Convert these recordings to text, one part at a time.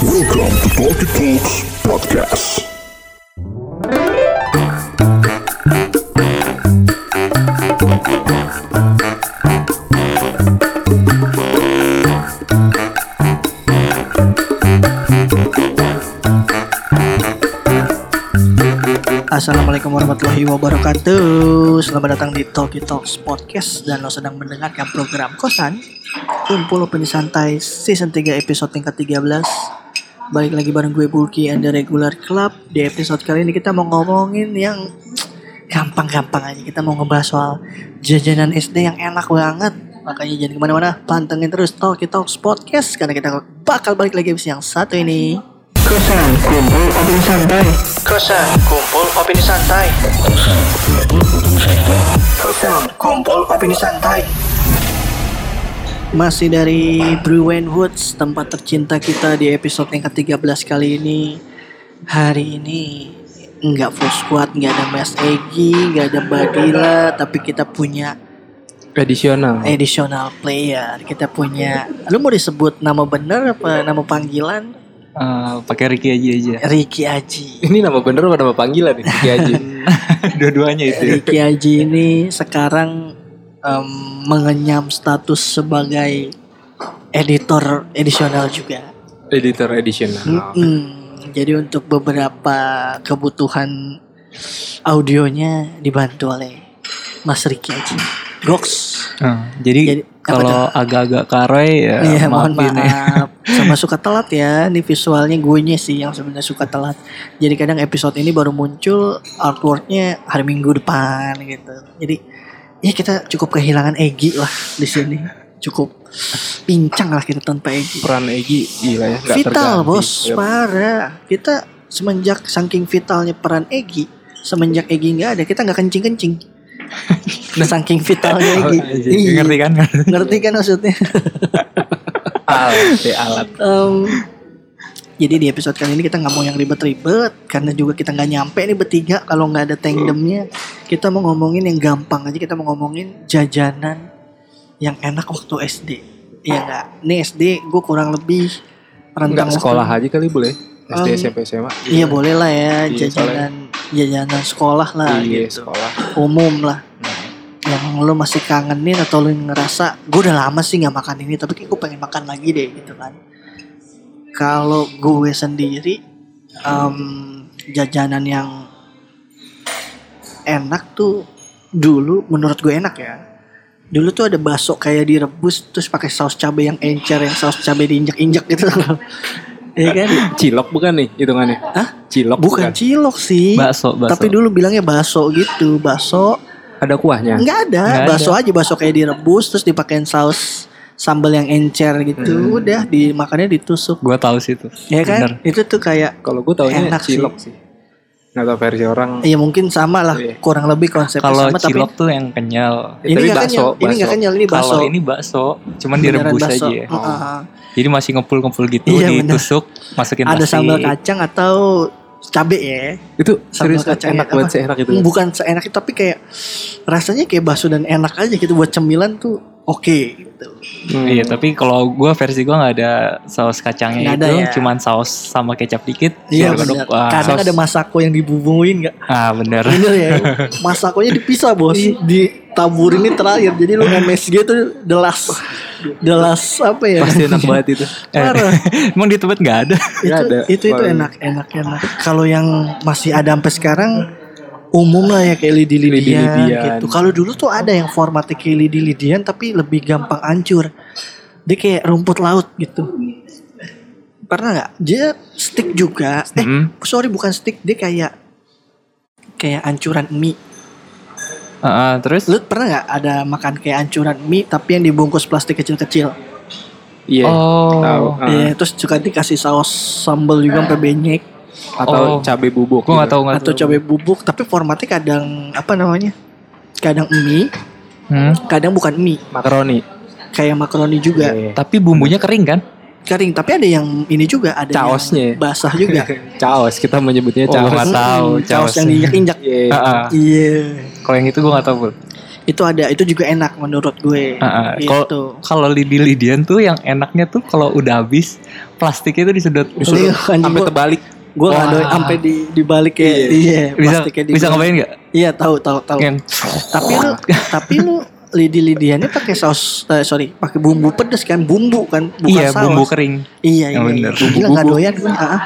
Welcome to Talkie Talks Podcast. Assalamualaikum warahmatullahi wabarakatuh. Selamat datang di Talkie Talks Podcast. Dan lo sedang mendengarkan program Kosan Kumpul Opini Santai Season 3 episode yang ke-13 Balik lagi bareng gue Bulky and the Regular Club. Di episode kali ini kita mau ngomongin yang Gampang-gampang aja. Kita mau ngebahas soal jajanan SD yang enak banget. Makanya jangan ke mana-mana Pantengin terus Talkie Talks Podcast Karena kita bakal balik lagi episode yang satu ini. Kosan Kumpul Opini Santai. Kosan Kumpul Opini Santai. Kosan Kumpul Opini Santai Masih dari Brewen Woods Tempat tercinta kita di episode yang ke-13 kali ini Hari ini nggak full squad, nggak ada Mas Egi, nggak ada Badila Tapi kita punya Tradisional. additional player Kita punya Lu mau disebut nama bener apa nama panggilan? Eh, pakai Ricky aja aja. Ricky Aji Ini nama bener apa nama panggilan nih? Ricky Aji. Dua-duanya itu. Ricky Aji ini sekarang em, mengenyam status sebagai editor edisional juga. Editor edisional. Mm-mm. Jadi untuk beberapa kebutuhan audionya dibantu oleh Mas Ricky Aji. Goks. Ah, jadi, Jadi, kalau agak-agak karoy ya Iya mohon ya. maaf Sama suka telat ya Ini visualnya gue sih yang sebenarnya suka telat Jadi kadang episode ini baru muncul Artworknya hari minggu depan gitu Jadi ya kita cukup kehilangan Egi lah di sini Cukup pincang lah kita tanpa Egi Peran Egi gila ya. nggak Vital terganti. bos Yep. parah Kita semenjak saking vitalnya peran Egi Semenjak Egi nggak ada kita nggak kencing-kencing Saking vitalnya Egi Oh, anjing. Iya. Ngerti kan? Ngerti kan maksudnya alat, alat. Em, jadi di episode kali ini kita nggak mau yang ribet-ribet karena juga kita nggak nyampe nih bertiga. Kalau nggak ada tandemnya kita mau ngomongin yang gampang aja. Kita mau ngomongin jajanan yang enak waktu SD Iya nggak? Nih SD gue kurang lebih rentang Enggak sekolah aja kali boleh. SD, Um, SMP, SMA. iya boleh lah ya. Iya, jajanan jajanan sekolah lah Iya, gitu. sekolah. umum lah. Nah, yang lo masih kangenin atau lo ngerasa gue udah lama sih nggak makan ini tapi gue pengen makan lagi deh gitu kan kalau gue sendiri em, jajanan yang enak tuh dulu menurut gue enak ya dulu tuh ada bakso kayak direbus terus pakai saus cabai yang encer yang saus cabai diinjak-injak gitu Iya kan Cilok bukan nih hitungannya? Hah? Cilok bukan cilok sih Bakso, bakso. tapi dulu bilangnya bakso gitu bakso Ada kuahnya. Enggak ada, Nggak bakso aja bakso kayak direbus terus dipakein saus sambal yang encer gitu. Hmm. Udah dimakannya ditusuk. Gua tahu sih itu. Ya kan? Bener. Itu tuh kayak Kalau gue taunya Enak sih. cilok sih. Nggak tahu versi orang. ya mungkin sama lah, Iya. kurang lebih konsepnya Kalau sama tapi cilok tuh yang kenyal. ini Tapi enggak bakso, kenyal, ini enggak bakso. kenyal, ini bakso. Kalau ini bakso, cuman Beneran direbus bakso. aja. ya. Heeh. Jadi masih ngepul-ngepul gitu, Iya, bener. ditusuk, masukin Ada plastik. sambal kacang atau cabe ya. Itu serius kacang enak ya, banget apa? sih enak itu. Bukan seenak itu tapi kayak rasanya kayak bakso dan enak aja gitu buat cemilan tuh oke gitu. Hmm. Iya, tapi kalau gua versi gua nggak ada saus kacangnya ada itu, ya. cuman saus sama kecap dikit. Iya benar. Kadang saus- ada masako yang dibumbuin enggak? Ah, bener. Bener ya Masakonya dipisah bos Ditabur ini terakhir Jadi lu MSG tuh The last The last apa ya Pasti enak banget itu. Parah Emang di tempat nggak ada. itu, Nggak ada. itu itu enak enak enak Kalau yang masih ada sampai sekarang Umum lah ya kayak lidi-lidian Lidi-lidian. gitu Kalau dulu tuh ada yang formatnya kayak lidi-lidian Tapi lebih gampang hancur Dia kayak rumput laut gitu Pernah nggak? Dia stick juga Eh Hmm. sorry bukan stick Dia kayak Kayak ancuran mie Ah, terus Lu pernah nggak ada makan kayak ancuran mie tapi yang dibungkus plastik kecil-kecil? Iya. Oh. Tahu. Iya, terus juga dikasih saus sambal juga sampai benyek Atau Oh. cabai bubuk. gua nggak gitu. tahu nggak atau tahu. cabai bubuk tapi formatnya kadang apa namanya? Kadang mie, Hmm. kadang bukan mie, Makaroni. kayak makaroni juga. Iya. Tapi bumbunya kering kan? Kering, tapi ada yang ini juga, ada Caosnya. yang basah juga. Caos kita menyebutnya Oh, caos. nggak tahu, Mm, caos caos. yang diinjak-injak. Iya. Ah, ah. Iya. Kalau yang itu gua nggak tahu. Bul. Itu ada, itu juga enak menurut gue. Gitu. Kalau lidi-lidian tuh yang enaknya tuh kalau udah habis plastiknya tuh disudut. Iya, Sampai terbalik. Gue nggak Wah. doy sampai di dibalik ya. Iya, Bisa plastiknya bisa dibalik. ngapain nggak? Iya, tahu tahu tahu. Yang Tapi lu tapi lu lidi-lidiannya pakai saus eh, sorry, pakai bumbu pedes kan, bumbu kan, bukan iya saus. bumbu kering. Iya, iya. Iya. bener. Gila nggak Bumbu-bumbu. doyan gue. Ah, ah.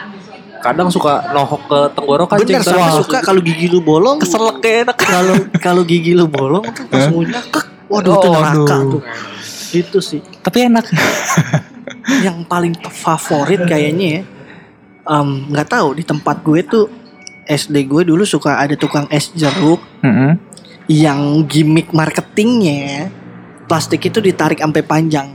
Kadang suka nohok ke tenggorokan. Bener Wah. suka kalau gigi lu bolong Keselak kayak enak. kalau kalau gigi lu bolong tuh pas mau nyakak. Waduh, itu Oh, neraka aduh. tuh. Itu sih. Tapi enak. yang paling favorit kayaknya ya em, nggak tahu di tempat gue tuh SD gue dulu suka ada tukang es jeruk Mm-mm. Yang gimmick marketingnya plastik itu ditarik sampai panjang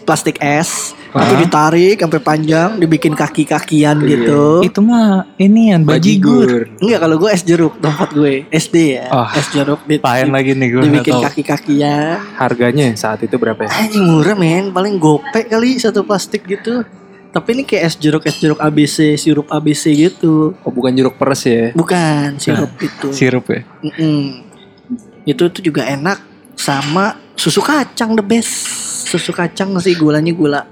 plastik es itu Ah. ditarik sampai panjang dibikin kaki-kakian gitu Itu mah ini yang bajigur. enggak kalau gue es jeruk tempat gue SD ya Oh, es jeruk di, di- lagi nih gue dibikin kaki-kakian Harganya saat itu berapa ya? Anjing murah men Paling gope kali satu plastik gitu Tapi ini kayak es jeruk Es jeruk ABC Sirup ABC gitu Oh bukan jeruk peres ya? Bukan sirup itu Sirup ya. Mm-mm. Itu tuh juga enak Sama susu kacang the best Susu kacang sih gulanya gula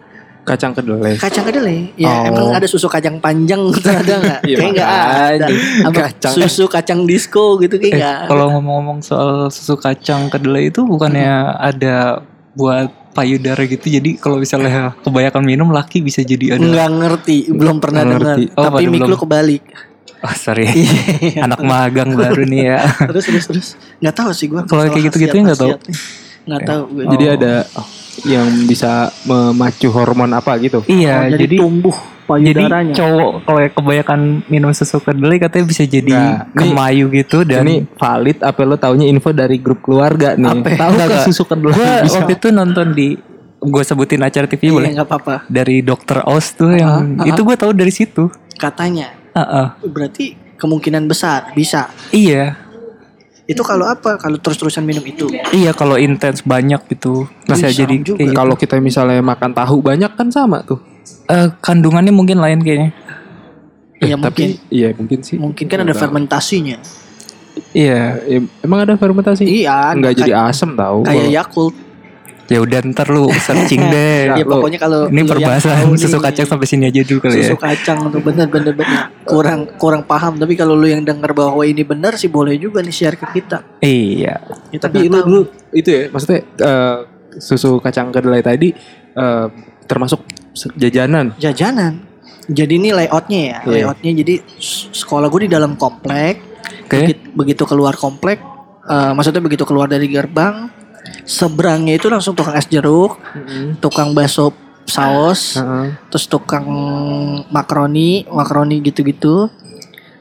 Kacang kedelai. Kacang kedelai Ya Oh. emang ada susu kacang panjang gitu ada nggak? Iya, Kayak nggak ada. Apa Kacang. Susu kacang disco gitu kayak Eh, nggak ada. kalau ngomong-ngomong soal susu kacang kedelai itu bukannya ada buat payudara gitu. Jadi kalau misalnya kebanyakan minum laki bisa jadi ada. Nggak ngerti Belum pernah dengar. Oh, Tapi pada mik belum. lu kebalik Oh, sorry. Iya. Anak magang baru nih ya. terus terus terus nggak tahu sih gue Kalau kayak gitu-gitu nggak tahu. nggak tahu gue Jadi Oh. ada yang bisa memacu hormon apa gitu? iya, Oh, jadi, jadi tumbuh jadi cowok kalau kebanyakan minum susu kedelai katanya bisa jadi nih- kemayu gitu dan ini valid apa lo taunya info dari grup keluarga nih? Apa? Tahu Nggak, nggak. susu kedelai Gua bisa? waktu itu nonton di gue sebutin acara TV Iya, boleh nggak apa-apa dari dokter Oz tuh yang ah, itu gue tahu dari situ katanya Ah, ah. berarti kemungkinan besar bisa iya itu kalau apa kalau terus-terusan minum itu iya kalau intens banyak gitu bisa serem jadi juga. Kalau kita misalnya makan tahu banyak kan sama tuh. Eh, kandungannya mungkin lain kayaknya Iya, Eh, tapi mungkin. iya mungkin sih. mungkin kan ada tahu. fermentasinya iya Ya, emang ada fermentasi? iya Enggak kayak- jadi asam tahu. kayak Yakult ya udah ntar lu searching deh ya pokoknya kalau ini lu perbahasan susu kacang sampai sini aja dulu kali ya susu kacang tuh bener bener bener kurang kurang paham tapi kalau lu yang dengar bahwa ini benar sih boleh juga nih share ke kita iya kita Tapi lu dulu itu ya maksudnya eh, susu kacang kedelai tadi eh, termasuk jajanan. jajanan. Jadi ini layoutnya ya, Iya. layoutnya jadi sekolah gue di dalam komplek. oke Begitu, begitu keluar komplek, eh, maksudnya begitu keluar dari gerbang, seberangnya itu langsung tukang es jeruk, tukang bakso saus, Heeh. terus tukang makaroni, makaroni gitu-gitu,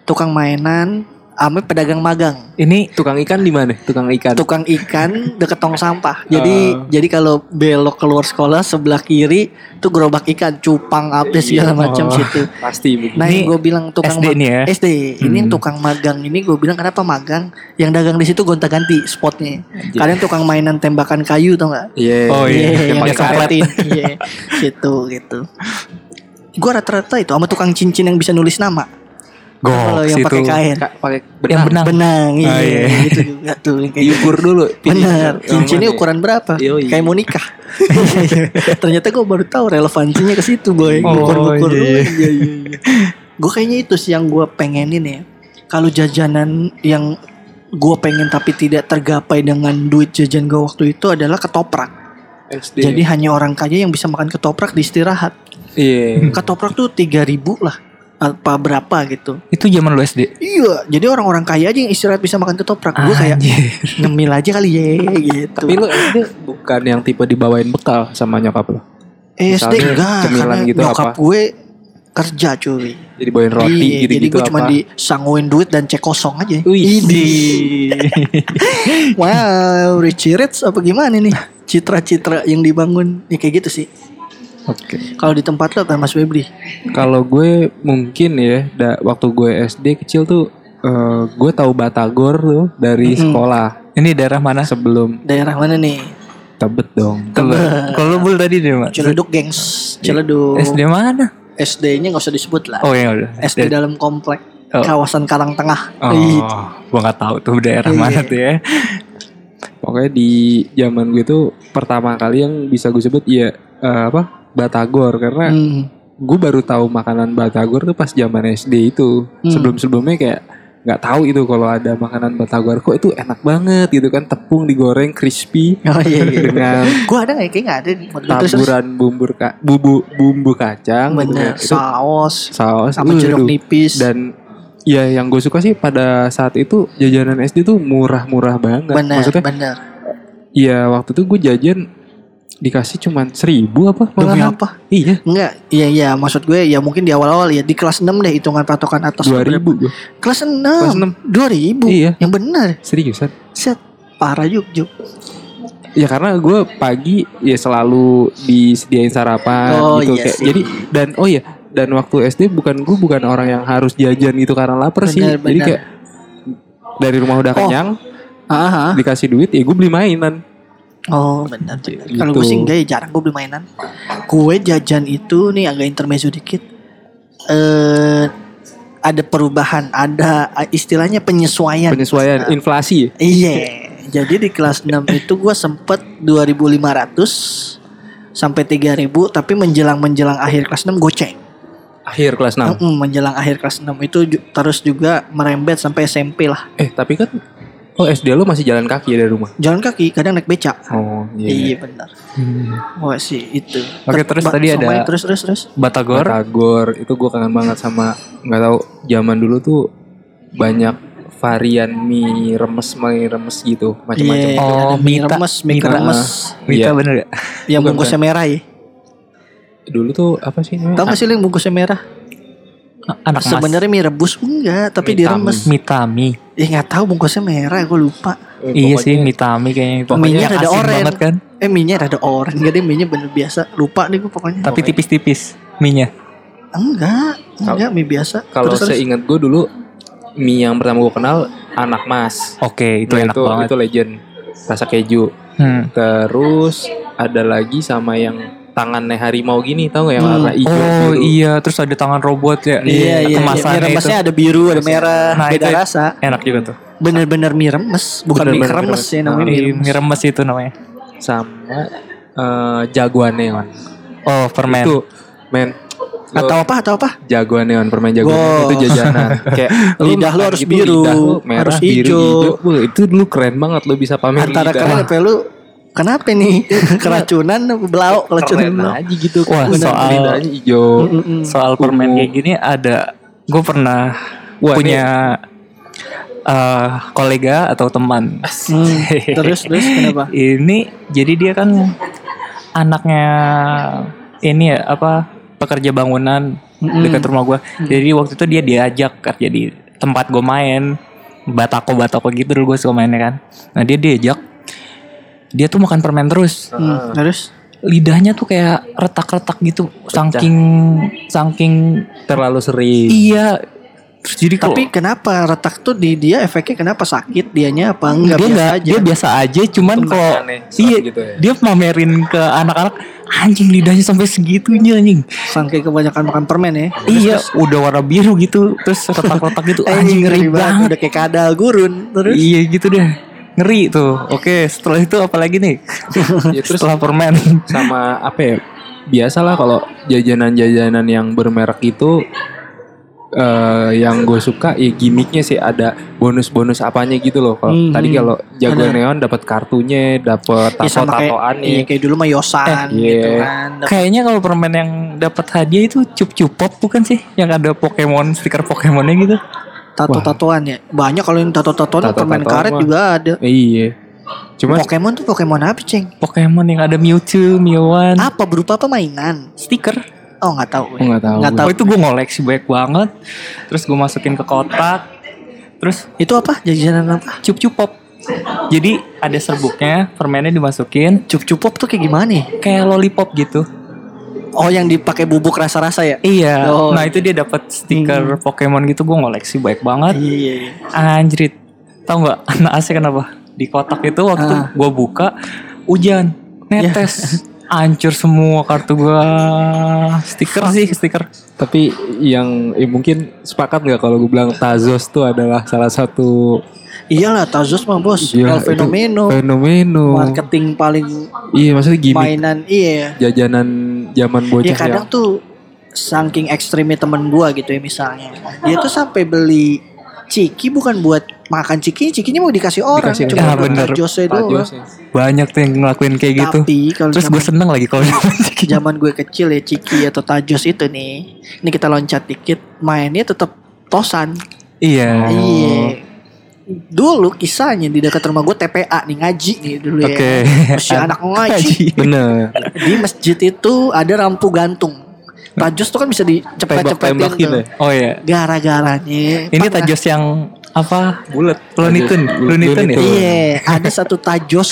tukang mainan, ame pedagang magang, ini Tukang ikan di mana? Tukang ikan. tukang ikan deket tong sampah. Jadi Oh. jadi kalau belok keluar sekolah sebelah kiri tuh gerobak ikan, cupang apa segala macam Oh, situ. Pasti begitu. Nah, Ini yang gue bilang tukang SD mag- nih ya? SD. Ini Hmm. tukang magang ini gue bilang kenapa magang? Yang dagang di situ gonta-ganti spotnya. Kalian tukang mainan tembakan kayu tau nggak? Iya. Oh, iya. Iya, yang yang disaretin. Iya, situ gitu. Gue rata-rata itu sama tukang cincin yang bisa nulis nama. Kalau yang situ pakai kain. Ka- pakai yang benang Benang, iya, Oh, iya. gitu juga tuh. kayak gitu. diukur dulu. Bener, Yang cincinnya ukuran berapa? Yoi. Kayak mau nikah. Ternyata gue baru tahu relevansinya ke situ boy. Oh, Ukur-ukur iya, dulu. iya. Iya, iya, iya. Gue kayaknya itu sih yang gue pengenin ya. Kalau jajanan yang gue pengen tapi tidak tergapai dengan duit jajan gue waktu itu adalah ketoprak. SD. Jadi hanya orang kaya yang bisa makan ketoprak di istirahat. iya. Ketoprak tuh 3000 lah. Apa berapa gitu. itu zaman lu SD Iya, jadi orang-orang kaya aja yang istirahat bisa makan ketoprak. Gue kayak ngemil aja kali ya gitu. Tapi lu SD bukan yang tipe dibawain bekal sama nyokap lo. Eh, SD enggak karena gitu nyokap apa? gue kerja cuy. Jadi bawain roti Iya, gitu-gitu jadi gue cuma disanguin duit dan cek kosong aja. Wih. wow, Richie Rich apa gimana nih? Citra-citra yang dibangun ya kayak gitu sih. Oke. Kalau di tempat lo apa Mas Febri? Kalau gue mungkin ya, da, waktu gue SD kecil tuh, eh, gue tahu Batagor tuh dari Mm-mm. sekolah ini daerah mana sebelum Daerah mana nih? Tebet dong. kalau kalau lu bul tadi deh mak Ciledug, gengs. Ciledug. SD mana SD-nya nggak usah disebut lah. oh ya udah SD dalam komplek Oh. kawasan Karang Tengah. oh Ih, gua nggak tahu tuh daerah Iya. mana tuh ya pokoknya di zaman gue tuh pertama kali yang bisa gue sebut ya eh, apa batagor karena Hmm. gue baru tahu makanan batagor tuh pas zaman SD itu Hmm. sebelum sebelumnya kayak nggak tahu itu kalau ada makanan batagor kok itu enak banget gitu kan tepung digoreng crispy Oh iya iya. dengan Gua ada nggak? Kayak nggak ada nih. Taburan bumbu ka- bumbu bumbu kacang Bener. Itu Saus. saus Sama jeruk nipis. dan ya yang gue suka sih pada saat itu jajanan SD tuh murah-murah banget bener. maksudnya bener. ya waktu itu gue jajan dikasih cuman seribu apa Demi malahan. apa? iya Enggak, iya iya maksud gue ya mungkin di awal-awal ya di kelas 6 deh hitungan patokan atas dua ribu gue Kelas 6. Kelas enam. 2000. Iya. Yang benar. seriusan Set. Parah yuk yuk. Ya karena gue pagi ya selalu disediain sarapan Oh, gitu iya kayak sih. jadi dan oh ya dan waktu SD bukan gue bukan orang yang harus jajan itu karena lapar sih Benar, jadi benar. kayak dari rumah udah Oh. kenyang Aha. dikasih duit ya gue beli mainan Oh benar. Gitu. Kalau gue sih enggak ya jarang gue beli mainan. Gue jajan itu nih agak intermezzo dikit. Eh ada perubahan, ada eh, istilahnya penyesuaian. penyesuaian inflasi Iya. Jadi di kelas 6 itu gue sempet 2500 sampai 3000 tapi menjelang menjelang akhir kelas 6 goceng. akhir kelas 6 Mm-mm, menjelang akhir kelas 6 itu ju- terus juga merembet sampai SMP lah. eh tapi kan oh SD lo masih jalan kaki ya dari rumah Jalan kaki kadang naik beca. oh Iya benar. Wah sih itu. Oke, Ter- terus ba- tadi ada- terus terus terus. Batagor. Batagor itu gue kangen banget sama nggak tahu zaman dulu tuh banyak varian mie remes mie remes gitu macam-macam Iya, Oh, ada mie remes, mie remes. Mita Iya. bener gak? Yang Bukan, bungkusnya merah ya. dulu tuh apa sih namanya? Tahu gak sih lu yang bungkusnya merah? Anak. Sebenarnya mie rebus enggak, tapi Mie diremes. Mitami. Ya nggak tahu bungkusnya merah, gue lupa. Eh, Iya sih Mitami kayaknya itu. Pokoknya Yang ada oren. banget kan. Eh mie-nya rada orange, enggak deh mie-nya bener biasa. Lupa deh gue pokoknya. Tapi tipis-tipis mie-nya. Enggak, enggak mie biasa. Kalau Terus, terus. seingat gue dulu mie yang pertama gue kenal anak mas. Oke, itu Nah, enak itu, banget. Itu legend rasa keju. Hmm. Terus ada lagi sama yang tangannya harimau gini tahu nggak yang Hmm. warna hijau Oh biru. iya, terus ada tangan robot ya. Iya, iya, iya. Mie Kemasannya itu. remesnya ada biru, ada merah, Nah, beda rasa. Enak juga tuh. Bener-bener mie remes, bukan mie Bener-bener kremes mie ya namanya Mie, mie remes. mie remes itu namanya. sama eh, jagoan neon. Oh, permen. Itu men lo- Atau apa? Atau apa? jagoan neon permain jagoan Wow. itu jajanan kayak Lidah lu harus gitu, biru, lidah lu merah harus biru hijau. hijau Wah, itu dulu keren banget lu bisa pamer Antara lidah keren apa lu? Kenapa nih? Keracunan belau? Keracunan aja gitu Wah, soal- hijau Mm-mm. Soal permen kayak gini ada gue pernah Wah, punya eh, kolega atau teman. Hmm, Terus terus kenapa? ini jadi dia kan anaknya ini ya apa pekerja bangunan dekat rumah gua. Jadi waktu itu dia diajak kerja di tempat gue main batako batako gitu dulu gue suka mainnya kan. Nah dia diajak dia tuh makan permen terus. Hmm, Terus Lidahnya tuh kayak retak-retak gitu saking saking terlalu sering iya. Terus jadi tapi kenapa retak tuh di dia efeknya kenapa sakit dianya apa enggak dia biasa nggak aja? dia biasa aja cuman kalau serem iya gitu ya. dia mamerin ke anak-anak anjing lidahnya sampai segitunya anjing Sangkai kebanyakan makan permen ya. iya udah warna biru gitu terus retak-retak gitu anjing ngeri banget Udah kayak kadal gurun terus. iya gitu deh ngeri tuh oke setelah itu apalagi nih Ya, terus setelah permen sama apa ya biasalah kalau jajanan-jajanan yang bermerek itu eh yang gue suka ya gimmicknya sih ada bonus-bonus apanya gitu loh kalau Hmm, tadi hmm. kalau Ada. neon dapat kartunya dapat Ya, sama kayak, tato-tatoannya iya, kayak dulu mah Yosan Eh, gitu iya. kan. Dapet- kayaknya kalau permen yang dapat hadiah itu cup cup pop bukan sih yang ada Pokemon stiker Pokemonnya gitu Tato-tatoan ya. Banyak kalau yang tato-tatoan permen Tato-tatoan karet mah. juga ada. iya cuma Pokemon tuh Pokemon apa, Ceng? Pokemon yang ada Mewtwo, Meowth, Apa berupa apa mainan? stiker Oh, nggak tahu. Oh, nggak tahu. Nggak Oh itu gue ngoleksi banyak banget Terus gue masukin ke kotak Terus Itu apa? Jajanan apa? cup cup pop Jadi ada serbuknya Permennya dimasukin Cup-cup pop tuh kayak gimana ya? Kayak lollipop gitu Oh, yang dipakai bubuk rasa-rasa ya? Iya. Oh. Nah itu dia dapat stiker Pokemon gitu. Gue ngoleksi banyak banget. Iya, iya, iya. Anjrit. Tahu nggak? Anak asik kenapa? Di kotak itu waktu Ah. gue buka Hujan Netes. Hancur semua kartu gue Stiker sih stiker. Tapi yang eh, mungkin sepakat nggak kalau gue bilang Tazos tuh adalah salah satu Iyalah Tazos mah bos, Gila, El Fenomeno, Fenomeno. marketing paling Iya maksudnya gimmick. mainan iya. jajanan zaman bocah Ya kadang yang tuh saking ekstrimnya temen gua gitu ya misalnya. Dia tuh sampai beli ciki bukan buat makan ciki, cikinya mau dikasih orang, Dikasih cuma Ah, bener. tajosnya doang. ya. Banyak tuh yang ngelakuin kayak gitu. Tapi kalau Terus gue seneng lagi kalau zaman gue kecil ya ciki atau tajos itu nih, ini kita loncat dikit, mainnya tetap tosan. Iya. Iya. Dulu kisahnya di dekat rumah gue TPA nih ngaji nih dulu ya. Oke. Masih anak ngaji. Bener. Di masjid itu ada lampu gantung. Tajos tuh kan bisa dicepet-cepetin tuh. ya. Oh iya. Gara-garanya. Ini pernah- tajos yang apa? Bulat. Lunitun, Lunitun ya. Iya, ada satu tajos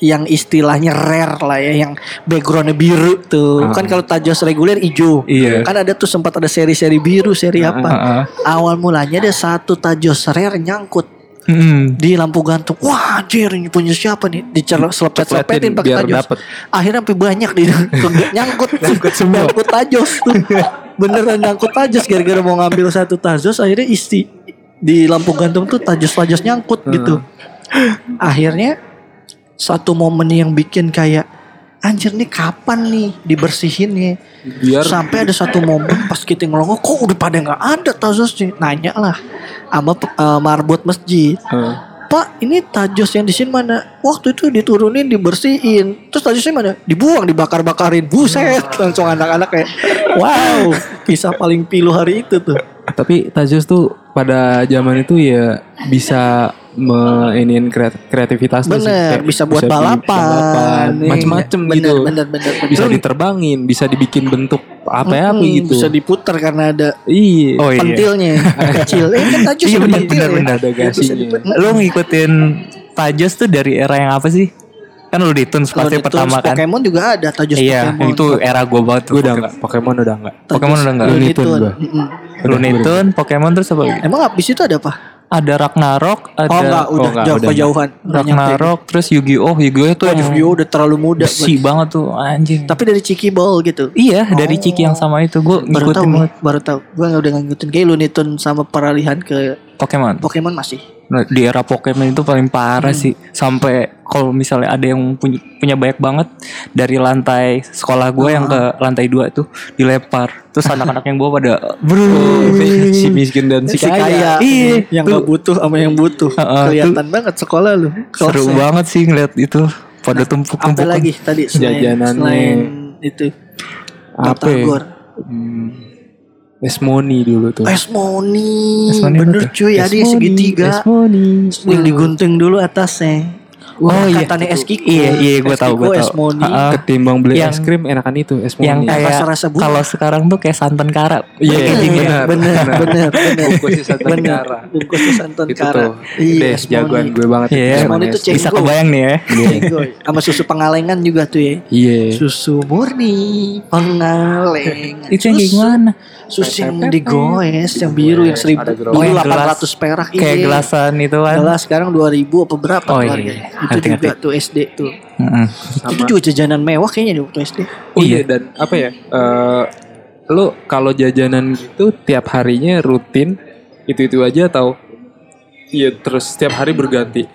yang istilahnya rare lah ya, yang backgroundnya biru tuh. Ah. Kan kalau tajos reguler hijau. Iya. Kan ada tuh sempat ada seri-seri biru, seri apa. Heeh. Awal mulanya ada satu tajos rare nyangkut Mm. di lampu gantung. Wah, anjir ini punya siapa nih? Dicelepet-selepetin pakai biar tajos. dapet. Akhirnya sampai banyak di nyangkut nyangkut semua. nyangkut tajos tuh. Beneran nyangkut tajos gara-gara mau ngambil satu tajos akhirnya isi di lampu gantung tuh tajos-tajos nyangkut gitu. Akhirnya satu momen yang bikin kayak anjir nih kapan nih dibersihinnya Biar sampai ada satu momen pas kita ngelongok kok udah pada nggak ada? Tajosnya nanya lah sama eh, marbot masjid. Eh, Pak ini tajos yang di sini mana? Waktu itu diturunin dibersihin. Terus tajosnya mana? Dibuang dibakar-bakarin. Buset Langsung anak-anak kayak Wow Kisah paling pilu hari itu tuh. Tapi tajos tuh pada zaman itu ya bisa meinin kreativitas sih. Bener Kayak Bisa buat bi- balapan iya. macem-macem Bener, gitu Bener bener bener bisa diterbangin bisa dibikin bentuk apa ya apa Hmm, gitu Bisa diputar karena ada iya Oh iya. pentilnya Kecil Eh kan tajos Iya ada bener pentil bener ya. bener. ada Bisa Lo ngikutin Tajos tuh dari era yang apa sih? Kan lu di Tunes pasti di pertama Toons kan. Pokemon juga ada tajos Iya, Pokemon itu era gue banget tuh. gue udah enggak Pokemon udah enggak Pokemon udah enggak. Looney Tunes. Looney Tunes, Pokemon terus apa lagi? Emang abis itu ada apa? Ada Ragnarok, ada Oh enggak udah enggak, jauh udah kejauhan. Ragnarok, terus Yu-Gi-Oh, Yu-Gi-Oh Wah, yang Yu-Gi-Oh udah terlalu muda besi banget tuh anjing. Tapi dari Ciki Ball gitu Iya, dari Ciki yang sama itu gue baru tahu ngikutin nih, banget baru tahu. Gue udah ngikutin kayak Looney Tunes sama peralihan ke Pokemon. Pokemon masih. Nah, di era Pokemon itu paling parah sih. Sampai kalau misalnya ada yang punya, punya banyak banget dari lantai sekolah gue yang ke lantai dua tuh dilempar. Terus anak-anak yang bawa pada bro. si miskin dan si, Si kaya, Iya, yang tuh. gak butuh sama yang butuh. Heeh, Kelihatan banget sekolah lu. Seru banget sih ngeliat itu pada tumpuk-tumpuk. Apa lagi tadi selain, selain itu? Apa ya? Hmm, Esmoni dulu tuh Esmoni. Esmoni Bener betul. cuy, ada yang segitiga. Esmoni Yang digunting dulu atasnya. Oh iya. Katanya es kiko. Iya, iya gue tahu gue tahu. Esmoni. Ketimbang beli Yang- es krim enakan itu Esmoni yang kayak rasa-rasa buah. kalau sekarang tuh kayak santan kara. Iya, Packaging ya. benar. bener, benar. bener, bener. Bungkusnya santan kara. Bungkusnya santan itu kara. tuh Iya, jagoan gue banget Iya, Esmoni itu SD. cek- Bisa kebayang nih ya. Cenggoy. Sama susu pengalengan juga tuh ya. iya Susu murni pengalengan. Itu yang gimana? Susu yang digoes, yang biru yang seribu. Dulu Oh, yang 800 perak Kayak iya. gelasan itu kan. Gelas sekarang 2000 apa berapa Oh, tuh iya. harganya. Itu juga tuh SD tuh. Heeh. Itu juga jajanan mewah kayaknya di waktu SD. Oh iya dan apa ya? eh lu kalau jajanan gitu tiap harinya rutin itu-itu aja atau iya terus setiap hari berganti?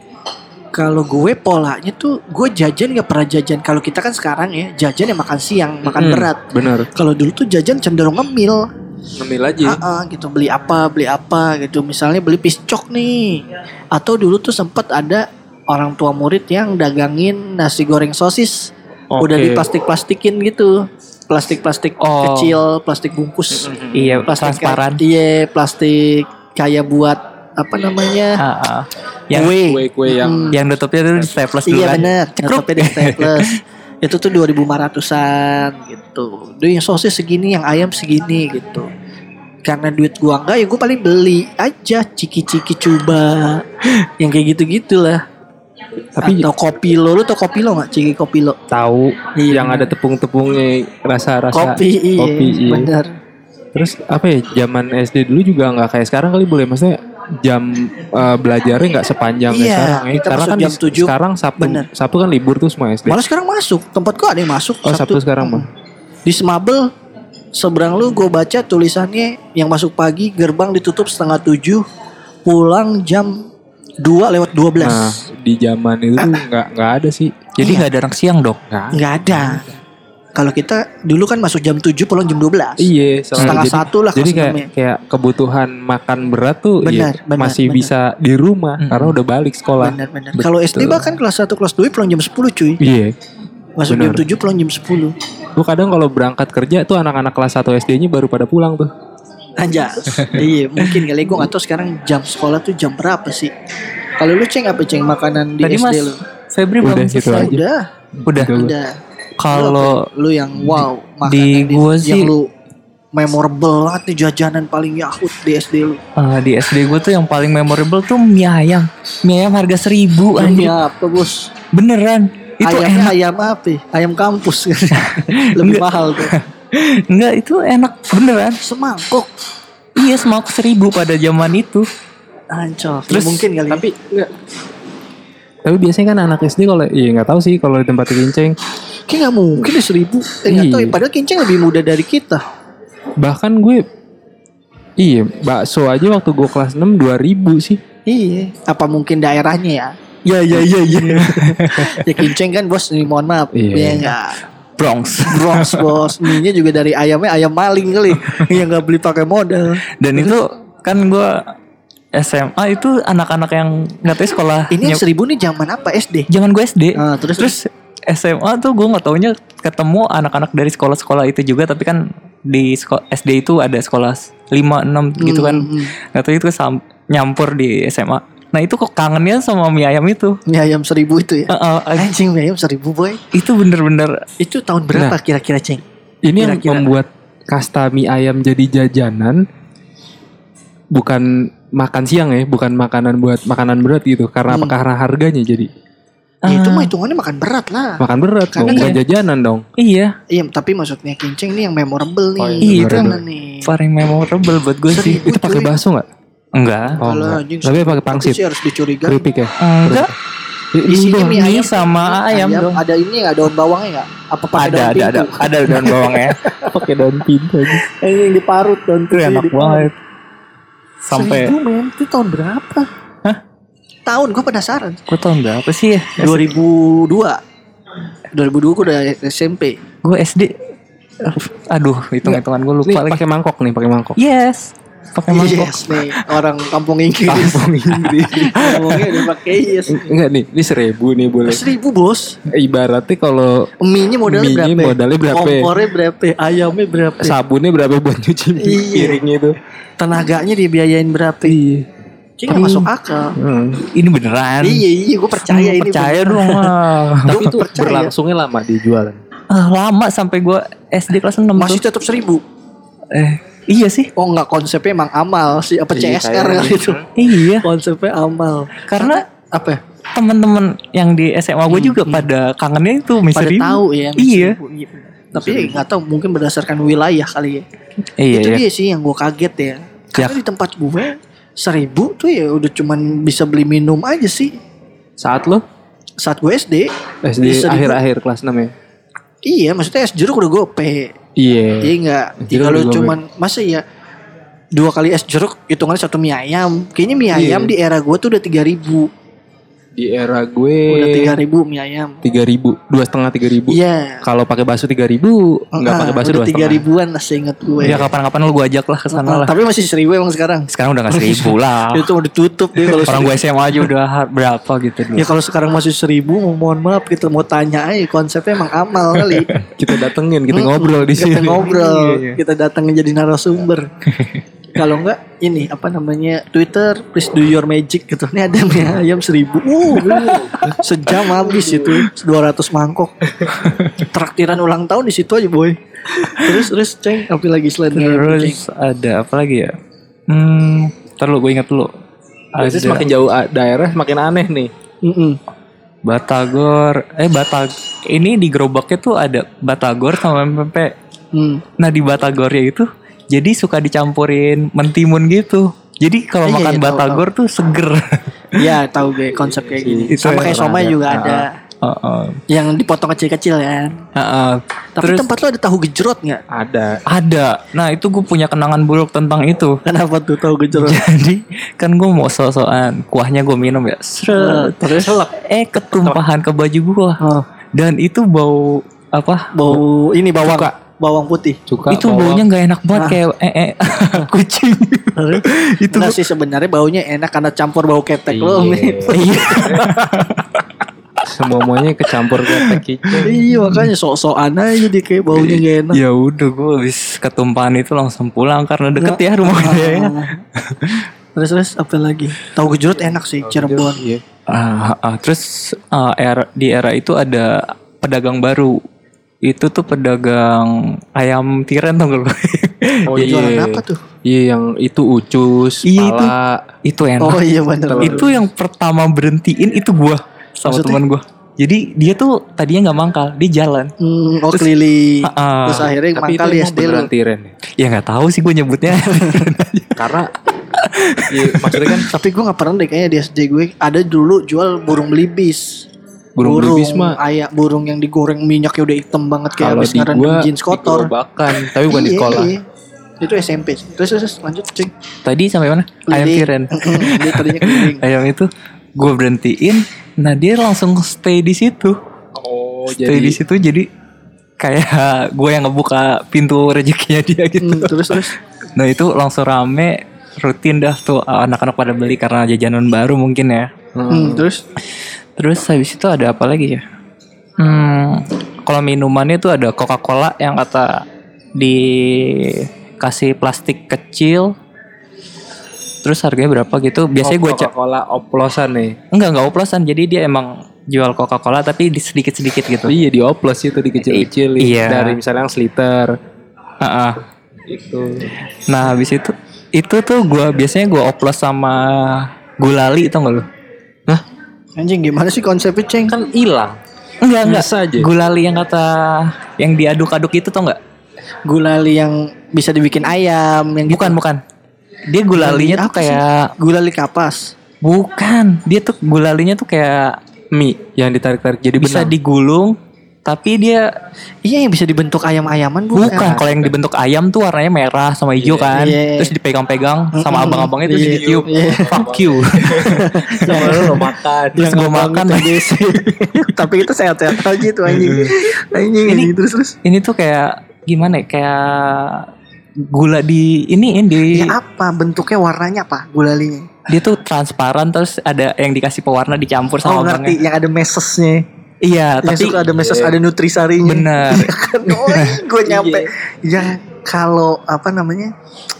Kalau gue polanya tuh gue jajan gak pernah jajan. Kalau kita kan sekarang ya jajan ya makan siang, makan Hmm, berat. Bener. Kalau dulu tuh jajan cenderung ngemil. Ngemil aja. Ah, ah, gitu beli apa beli apa gitu misalnya beli piscok nih atau dulu tuh sempat ada orang tua murid yang dagangin nasi goreng sosis udah Oke. diplastik-plastikin gitu plastik-plastik Oh. kecil plastik bungkus Iya, plastik transparan. iya plastik kayak buat apa namanya Ah, ah. Yang kue Kue-kue yang yang nutupnya tuh di staples dulu iya kan. bener Cekruk. Ngetopnya di staples itu tuh 2500an gitu. Duh yang sosis segini yang ayam segini gitu. Karena duit gua enggak ya gua paling beli aja ciki-ciki coba yang kayak gitu-gitu lah Tapi- atau kopi lo lu tau kopi lo nggak? Ciki kopi lo? Tahu Iya, yang bener. ada tepung-tepungnya rasa-rasa. Kopi iya kopi, iya. bener. Terus apa ya zaman SD dulu juga nggak kayak sekarang kali boleh? Maksudnya jam eh, belajarnya nggak sepanjang kayak Iya, sekarang ya. Karena kan jam di- 7. sekarang Sabtu Bener. Sabtu kan libur tuh semua SD. malah sekarang masuk tempat gua ada yang masuk Oh Sabtu sekarang mah. di Semabel seberang lu gue baca tulisannya yang masuk pagi gerbang ditutup setengah tujuh pulang jam 2 lewat 12. Nah, di zaman itu tuh nggak nggak ada sih. Jadi Iya. nggak ada anak siang dong. Nggak. Nggak ada. Kalau kita dulu kan masuk jam 7 pulang jam 12. Iya, Setengah jadi- satu lah Jadi kayak kayak kebutuhan makan berat tuh Benar, ya, benar, masih benar. bisa di rumah Mm-mm. karena udah balik sekolah. Benar benar. Kalau SD bahkan kelas 1 kelas 2 pulang jam 10 cuy. Iya. Masuk jam Benar. 7 pulang jam 10. Gue kadang kalau berangkat kerja tuh anak-anak kelas 1 SD-nya baru pada pulang tuh. Anjas. iya, mungkin kali gue gak tahu sekarang jam sekolah tuh jam berapa sih. Kalau lu ceng apa ceng makanan di Tadi SD Mas lu? Febri Udah, belum gitu selesai. aja. Udah, Udah. Udah. udah. Kalau lu yang wow makanan di gua yang sih- lu memorable banget nih jajanan paling yahut di SD lu. eh, di SD gue tuh yang paling memorable tuh mie ayam. Mie ayam harga seribu anjir. Ayam apa bos? Beneran. Itu Ayamnya enak. ayam apa? Ayam kampus. Lebih mahal tuh. Enggak, itu enak beneran. Semangkuk. Iya, semangkuk seribu pada zaman itu. Ancol. Terus- Ya, mungkin kali. Tapi enggak. Tapi biasanya kan anak SD kalau iya nggak tahu sih kalau di tempat kinceng. Kayak gak mungkin deh seribu. Eh gak Iya. tahu ya. Padahal kinceng lebih muda dari kita. Bahkan gue Iya, bakso aja waktu gue kelas 6 2000 sih. Iya. Apa mungkin daerahnya ya? Ya ya ya ya. ya kinceng kan bos. Nih mohon maaf. Iya. Ya enggak. Bronx. Bros bos. Mie-nya juga dari ayamnya ayam maling kali. Yang gak beli pakai modal. Dan itu kan gue SMA itu anak-anak yang nggak tahu sekolah. Ini yang seribu nih zaman apa SD? Jangan gue SD. Ah, terus terus SMA tuh gue nggak taunya ketemu anak-anak dari sekolah-sekolah itu juga tapi kan di SD itu ada sekolah 5 6 gitu kan. Hmm, hmm. Nggak tahu itu sam- nyampur di SMA. Nah itu kok kangennya sama mie ayam itu. Mie ayam seribu itu ya. Eh, eh, eh, Anjing mie ayam seribu boy. itu bener-bener Itu tahun berapa kira-kira ceng? Ini yang Kira-kira. membuat kasta mie ayam jadi jajanan bukan makan siang ya, bukan makanan buat makanan berat gitu. Karena? Hmm. Karena harganya jadi Ya, itu Ah. mah hitungannya makan berat lah. makan berat Karena dong, bukan kan- jajanan dong. iya Iya, tapi maksudnya kinceng nih yang memorable nih. Oh, iya, itu yang- nih? paling memorable buat gue sih. Itu pakai bakso nggak? Enggak. Oh, Kalau enggak. anjing Tapi pakai pangsit. sih harus dicurigai. Keripik ya? Enggak. Isinya mie Mie ayam sama ayam, dong. Ada ini nggak daun bawangnya nggak? Apa pakai Ada daun ada ada pintu? ada daun bawangnya. Pakai daun pintu aja. Eh, yang diparut daun pintu enak banget. Sampai Seribu men, itu tahun berapa? Tahun gue penasaran. gue tahun berapa sih ya? 2002. 2002 gue udah SMP. Gue SD. Aduh, hitung-hitungan gue lupa Nih lagi. pakai mangkok nih, pakai mangkok. Yes. Pakai mangkok. Yes nih, orang kampung Inggris. Kampung Inggris. Ngomongnya udah pakai yes. Enggak nih, ini seribu nih boleh. Seribu bos. Ibaratnya kalau Mie-nya modalnya Mie-nya berapa? modalnya berapa? Kompornya berapa? Ayamnya berapa? sabunnya berapa buat nyuci Iya. piring itu? Tenaganya dibiayain berapa? Iya. Kayaknya nggak masuk akal. Hmm. Ini beneran. Iya iya, gue percaya ini. percaya dong. Tapi itu percaya. berlangsungnya lama dijualan. Ah, lama sampai gue SD kelas 6 Masih tuh. tetap seribu. Eh, iya sih. Oh nggak konsepnya emang amal sih apa Iya, CSR kali itu. Iya. Konsepnya amal. Karena Apa? ya? teman-teman yang di SMA gue juga pada kangennya itu Hmm, Pada tahu ya. Iya. Iya. Tapi nggak tahu mungkin berdasarkan wilayah kali ya. Iya, itu iya. dia sih yang gue kaget ya. Karena Ya. di tempat gue seribu tuh ya udah cuman bisa beli minum aja sih. Saat lo Saat gue SD, SD akhir-akhir kelas 6 ya? iya maksudnya es jeruk udah gope. Iya. Iya enggak. Udah gope. cuman masa ya dua kali es jeruk hitungannya satu mie ayam. Kayaknya mie Iya. ayam di era gue tuh udah 3000 Di era gue Udah 3000 mie ayam. tiga ribu, dua setengah tiga ribu. Iya. Kalau pakai bakso tiga ribu, nggak Ah, pakai bakso dua tiga ribuan lah seingat gue. Ya kapan-kapan lu gue ajak lah ke sana Ah, lah. Tapi masih seribu emang sekarang. Sekarang udah gak seribu lah. Itu udah tutup deh kalau Orang gue SMA aja udah berapa gitu dulu. Ya kalau sekarang masih seribu, mohon maaf kita mau tanya aja konsepnya emang amal kali. Kita datengin, kita Mm-mm. ngobrol di Kita sini. ngobrol, Iya, iya. kita datangin jadi narasumber. Kalau enggak ini apa namanya Twitter please do your magic gitu. Ini ada mie ayam seribu. Uh, sejam habis itu 200 mangkok. Traktiran ulang tahun di situ aja boy. Terus terus ceng apa lagi selain ayam? Terus ada apa lagi ya? Hmm, ntar lu gue ingat dulu. Biasanya Ada semakin jauh a- daerah semakin aneh nih. Mm-mm. Batagor, eh Batag, ini di gerobaknya tuh ada Batagor sama pempek. Hmm. Nah di Batagornya itu jadi suka dicampurin mentimun gitu. Jadi kalau Iya, makan iya, tahu, Batagor tuh seger. Ya tahu gue konsep kayak gini. Itu Sama yang kayak somai ada. juga Ah. ada. Heeh. Yang dipotong kecil-kecil ya. Heeh. Tapi Terus tempat lo ada tahu gejrot nggak? Ada. ada. Nah itu gue punya kenangan buruk tentang itu. Kenapa tuh tahu gejrot? Jadi kan gue mau so-soan kuahnya gue minum ya. Seret. Terus? Eh ketumpahan ke baju gue. Oh, Dan itu bau apa? bau ini bawang Cuka. Bawang putih. Cuka. itu bawang. baunya nggak enak banget kayak eh, eh kucing. itu Enggak sih sebenarnya baunya enak karena campur bau ketek lo. Iya. Iya. Semuanya kecampur ketek itu. iya makanya sok-sokan aja dia kayak baunya gak enak. ya udah gue habis ketumpahan itu langsung pulang karena deket ya rumah dia ya. Terus terus apa lagi? Tahu gejrot enak sih Cirebon. Iya. Ah, ah, terus ah, era di era itu ada pedagang baru. Itu tuh pedagang ayam tiren tau gak lu? Oh Dia jualan iya. apa tuh? Iya yang itu ucus, Iya, itu. pala. itu enak. Oh iya benar. itu yang pertama berhentiin itu gua sama Maksudnya? teman gua. Jadi dia tuh tadinya nggak mangkal, dia jalan. Hmm, oh keliling. Ah, ah. Terus akhirnya Tapi mangkal itu di emang SD tiren ya? Ya nggak tahu sih gue nyebutnya. Karena iya, maksudnya kan Tapi gue gak pernah deh kayaknya di SD gue ada dulu jual burung belibis. Burung belibis mah Ayam burung yang digoreng minyaknya udah hitam banget kayak habis ngerendam jeans kotor. digerobakan, tapi bukan di Iya, sekolah. iya. Itu SMP. sih. Terus terus lanjut cing. Tadi sampai mana? Ayam Keliling. tiren. Dia tadinya keliling. Ayam itu gue berhentiin. Nah dia langsung stay di situ. Oh, Stay di situ jadi kayak gue yang ngebuka pintu rezekinya dia gitu. Hmm, terus terus. Nah itu langsung rame rutin dah tuh anak-anak pada beli karena jajanan baru mungkin ya. Hmm, terus Terus habis itu ada apa lagi ya? Hmm, kalau minumannya tuh ada Coca-Cola yang kata dikasih plastik kecil. Terus harganya berapa gitu? Biasanya gue cek Coca-Cola oplosan nih. enggak enggak oplosan. Jadi dia emang jual Coca-Cola tapi di sedikit-sedikit gitu. Iya di oplos itu dikecil-kecil Iya. dari misalnya yang seliter Heeh. itu. Nah, habis itu itu tuh gua biasanya gua oplos sama gulali tau gak lu? Anjing gimana sih konsepnya ceng? Kan hilang. Enggak, enggak. Biasa aja. Gulali yang kata yang diaduk-aduk itu tau nggak? Gulali yang bisa dibikin ayam yang Bukan, bukan. Dia gulalinya tuh Apa sih? kayak gulali kapas. bukan. Dia tuh gulalinya tuh kayak Mie yang ditarik-tarik jadi bisa benang. digulung tapi dia Iya yang bisa dibentuk ayam-ayaman bukan? bukan kalau yang dibentuk ayam tuh warnanya merah sama hijau kan. Iya. Terus dipegang-pegang sama abang-abangnya terus Iya. ditiup. Iya. Fuck you. Sama lu lo makan. Terus abang makan lagi. biasa. Tapi itu sehat-sehat aja tuh anjing. Anjing Ini- terus terus. Ini tuh kayak gimana ya? Kayak gula di ini di Ya apa bentuknya warnanya apa gulalinya? dia tuh transparan terus ada yang dikasih pewarna dicampur Oh sama ngerti abangnya. yang ada mesesnya. Iya, Yang tapi suka ada meses ada nutrisarinya. benar. kan oh gue nyampe yang kalau apa namanya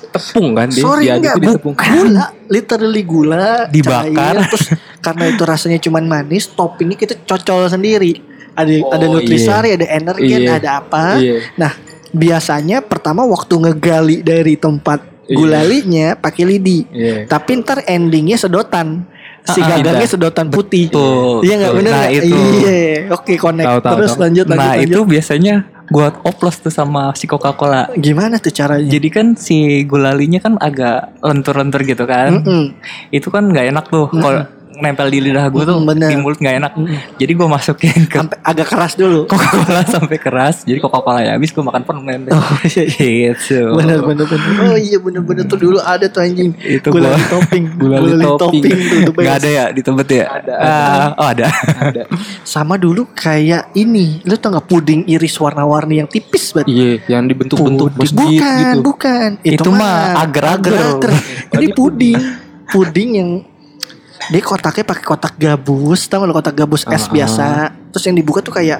Tepung kan dia. sorry diaduk enggak di bu, tepung. gula literally gula Dibakar. cair, terus karena itu rasanya cuman manis toppingnya kita cocol sendiri ada Oh, ada nutrisari ada energen Iya. ada apa Iya. nah biasanya pertama waktu ngegali dari tempat Iya. gulalinya pakai lidi Iya. tapi ntar endingnya sedotan si Ah, ah, gagangnya sedotan putih Betul, iya nggak betul. bener Nah, itu. iya oke connect Tahu, tahu, terus tahu. lanjut lanjut nah, lanjut. itu biasanya gua oplos tuh sama si Coca-Cola. gimana tuh caranya Jadi kan si gulalinya kan agak lentur-lentur gitu kan. Mm-mm. Itu kan nggak enak tuh kalau nempel di lidah gue tuh Mm, bener. di mulut nggak enak. Jadi gue masukin ke sampai agak keras dulu Coca-Cola sampai keras. Jadi Coca-Cola ya habis gue makan permen. Oh iya iya. gitu. Bener bener bener. Oh iya bener bener tuh dulu ada tuh anjing. Itu gua- topping. gulali topping. tuh best. Nggak ada ya di tempat ya? Ada, Ah, oh ada. Ada. Sama dulu kayak ini. Lu tau gak puding iris warna-warni yang tipis banget. Iya, yang dibentuk-bentuk masjid bukan, gitu. bukan. Itu mah agar-agar. Ini puding. Puding yang dia kotaknya pakai kotak gabus, tau gak lo kotak gabus es Ah, biasa. Terus yang dibuka tuh kayak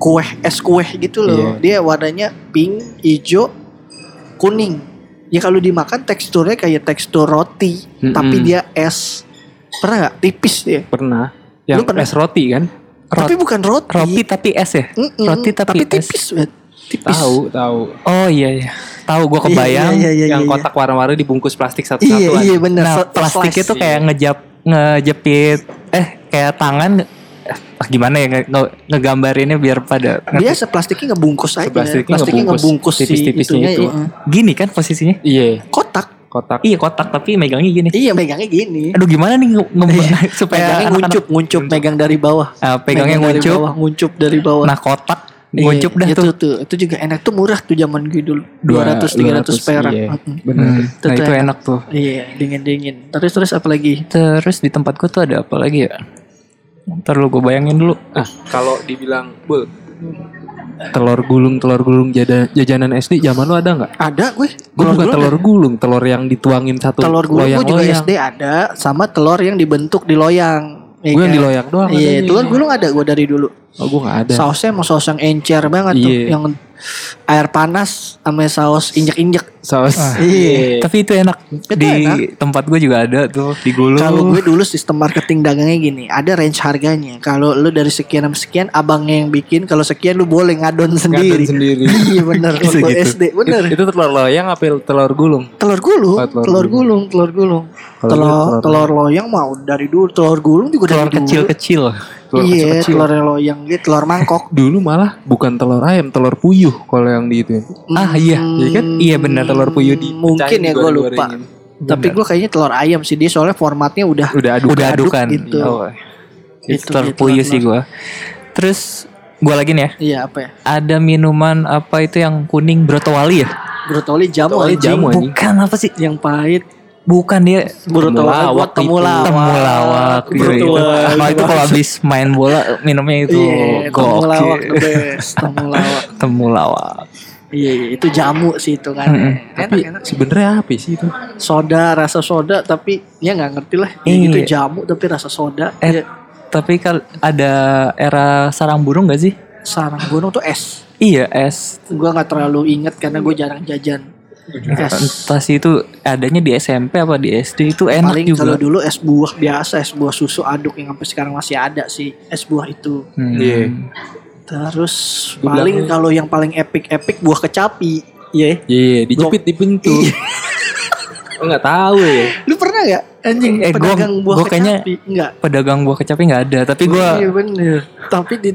kue es kue gitu loh. Iya. Dia warnanya pink, hijau, kuning. Ya kalau dimakan teksturnya kayak tekstur roti, Mm-mm. tapi dia es. Pernah nggak? Tipis dia. Pernah. Lu Yang pernah? es roti kan? Tapi bukan roti. Roti tapi es ya? Mm-mm, Roti tapi, es. tipis, banget. Tipis. Tahu, tahu. Oh iya iya. Tahu gue kebayang. Iya, iya, iya, yang iya. kotak warna-warni dibungkus plastik Iya, satu-satuan. iya bener. Nah, plastiknya tuh kayak ngejap ngejepit eh kayak tangan ah, gimana ya nge, nge- ngegambarinnya biar pada Biasa plastiknya ngebungkus aja. Plastiknya Plastiknya ngebungkus ngebungkus si tipis-tipisnya itu. iya. gini kan posisinya Iya. Kotak. kotak. Iya kotak tapi megangnya gini. Iya megangnya gini. Aduh gimana nih nge- nge- supaya Megangnya nguncup, nguncup, megang dari bawah. Ah, pegangnya Megang dari nguncup. bawah, nguncup dari bawah. Nah kotak Iya, nguncup dah itu tuh. tuh. Itu juga enak tuh murah tuh zaman gue dulu. Dua- 200 300 perak. Iya, Mm-mm. benar. Hmm, Itu nah itu enak. enak tuh. Iya, dingin-dingin. Terus terus apa lagi? Terus di tempatku tuh ada apa lagi ya? Ntar lu gue bayangin dulu. Ah, kalau dibilang, "Bul, telur gulung, telur gulung jada- jajanan SD zaman lu ada nggak? Ada gue. Gue bukan gulung telur gulung, telur yang dituangin satu telur gulung gue juga loyang-loyang. SD ada sama telur yang dibentuk di loyang. Iya Gue yang kan? di loyang doang. Iya, adanya. telur gulung ada gue dari dulu. Oh, gue nggak ada. Sausnya mau saus yang encer banget tuh, Iya. yang air panas sama saus injek-injek. Saus. Iya. Tapi itu enak. Itu di enak. tempat gue juga ada tuh di gulung. Kalau gue dulu sistem marketing dagangnya gini, ada range harganya. Kalau lu dari sekian sama sekian, abangnya yang bikin. Kalau sekian lu boleh ngadon sendiri. sendiri. iya bener. Waktu gitu. SD bener. Itu telur loyang apa telur gulung? telur gulung, Oh, telur telur gulung, telur gulung. Kalau Telur gue telur loyang mau dari dulu, telur gulung juga telur dari dulu. kecil-kecil. Telur Iya, kecil-kecil. telur loyang gitu, telur mangkok. Dulu malah bukan telur ayam, telur puyuh kalau yang di itu. Ah iya, Iya kan? Iya benar Telur puyuh di Mungkin ya gue lupa. Tapi gue kayaknya telur ayam sih dia soalnya formatnya udah Udah aduk. Udah adukan. gitu. Oh, itu Itu telur gitu, puyuh sih gue. Terus gue lagi nih ya. Iya apa ya? Ada minuman apa itu yang kuning brotowali ya? Brotoli jamu Brotoli anjing. jamu. Bukan apa sih? Yang pahit. Bukan dia Brotoli Temulawak temulawak. temulawak. Brotoli. Nah, itu kalau habis main bola minumnya itu Iya, temulawak. Temulawak. Temulawak. Iya, iya, itu jamu sih itu kan. Mm-mm. Enak, Tapi enak. sebenarnya apa sih itu? Soda, rasa soda tapi ya nggak ngerti lah. Ya Iya. gitu jamu tapi rasa soda. Eh, Ya, tapi kal ada era sarang burung gak sih? sarang gunung tuh es. Iya es. Gua nggak terlalu inget karena gue jarang jajan. Es. Entah sih itu adanya di SMP apa di SD itu enak Paling juga. kalau dulu es buah biasa, es buah susu aduk yang sampai sekarang masih ada sih es buah itu. Hmm. Iya. Terus Gua paling kalau yang paling epic-epic buah kecapi. Iya. Iya, dijepit di pintu. Oh nggak tahu ya. Lu pernah gak anjing Eh, gua- pedagang buah gua kecapi? Enggak. Pedagang buah kecapi nggak ada, tapi gue Iya bener. Tapi di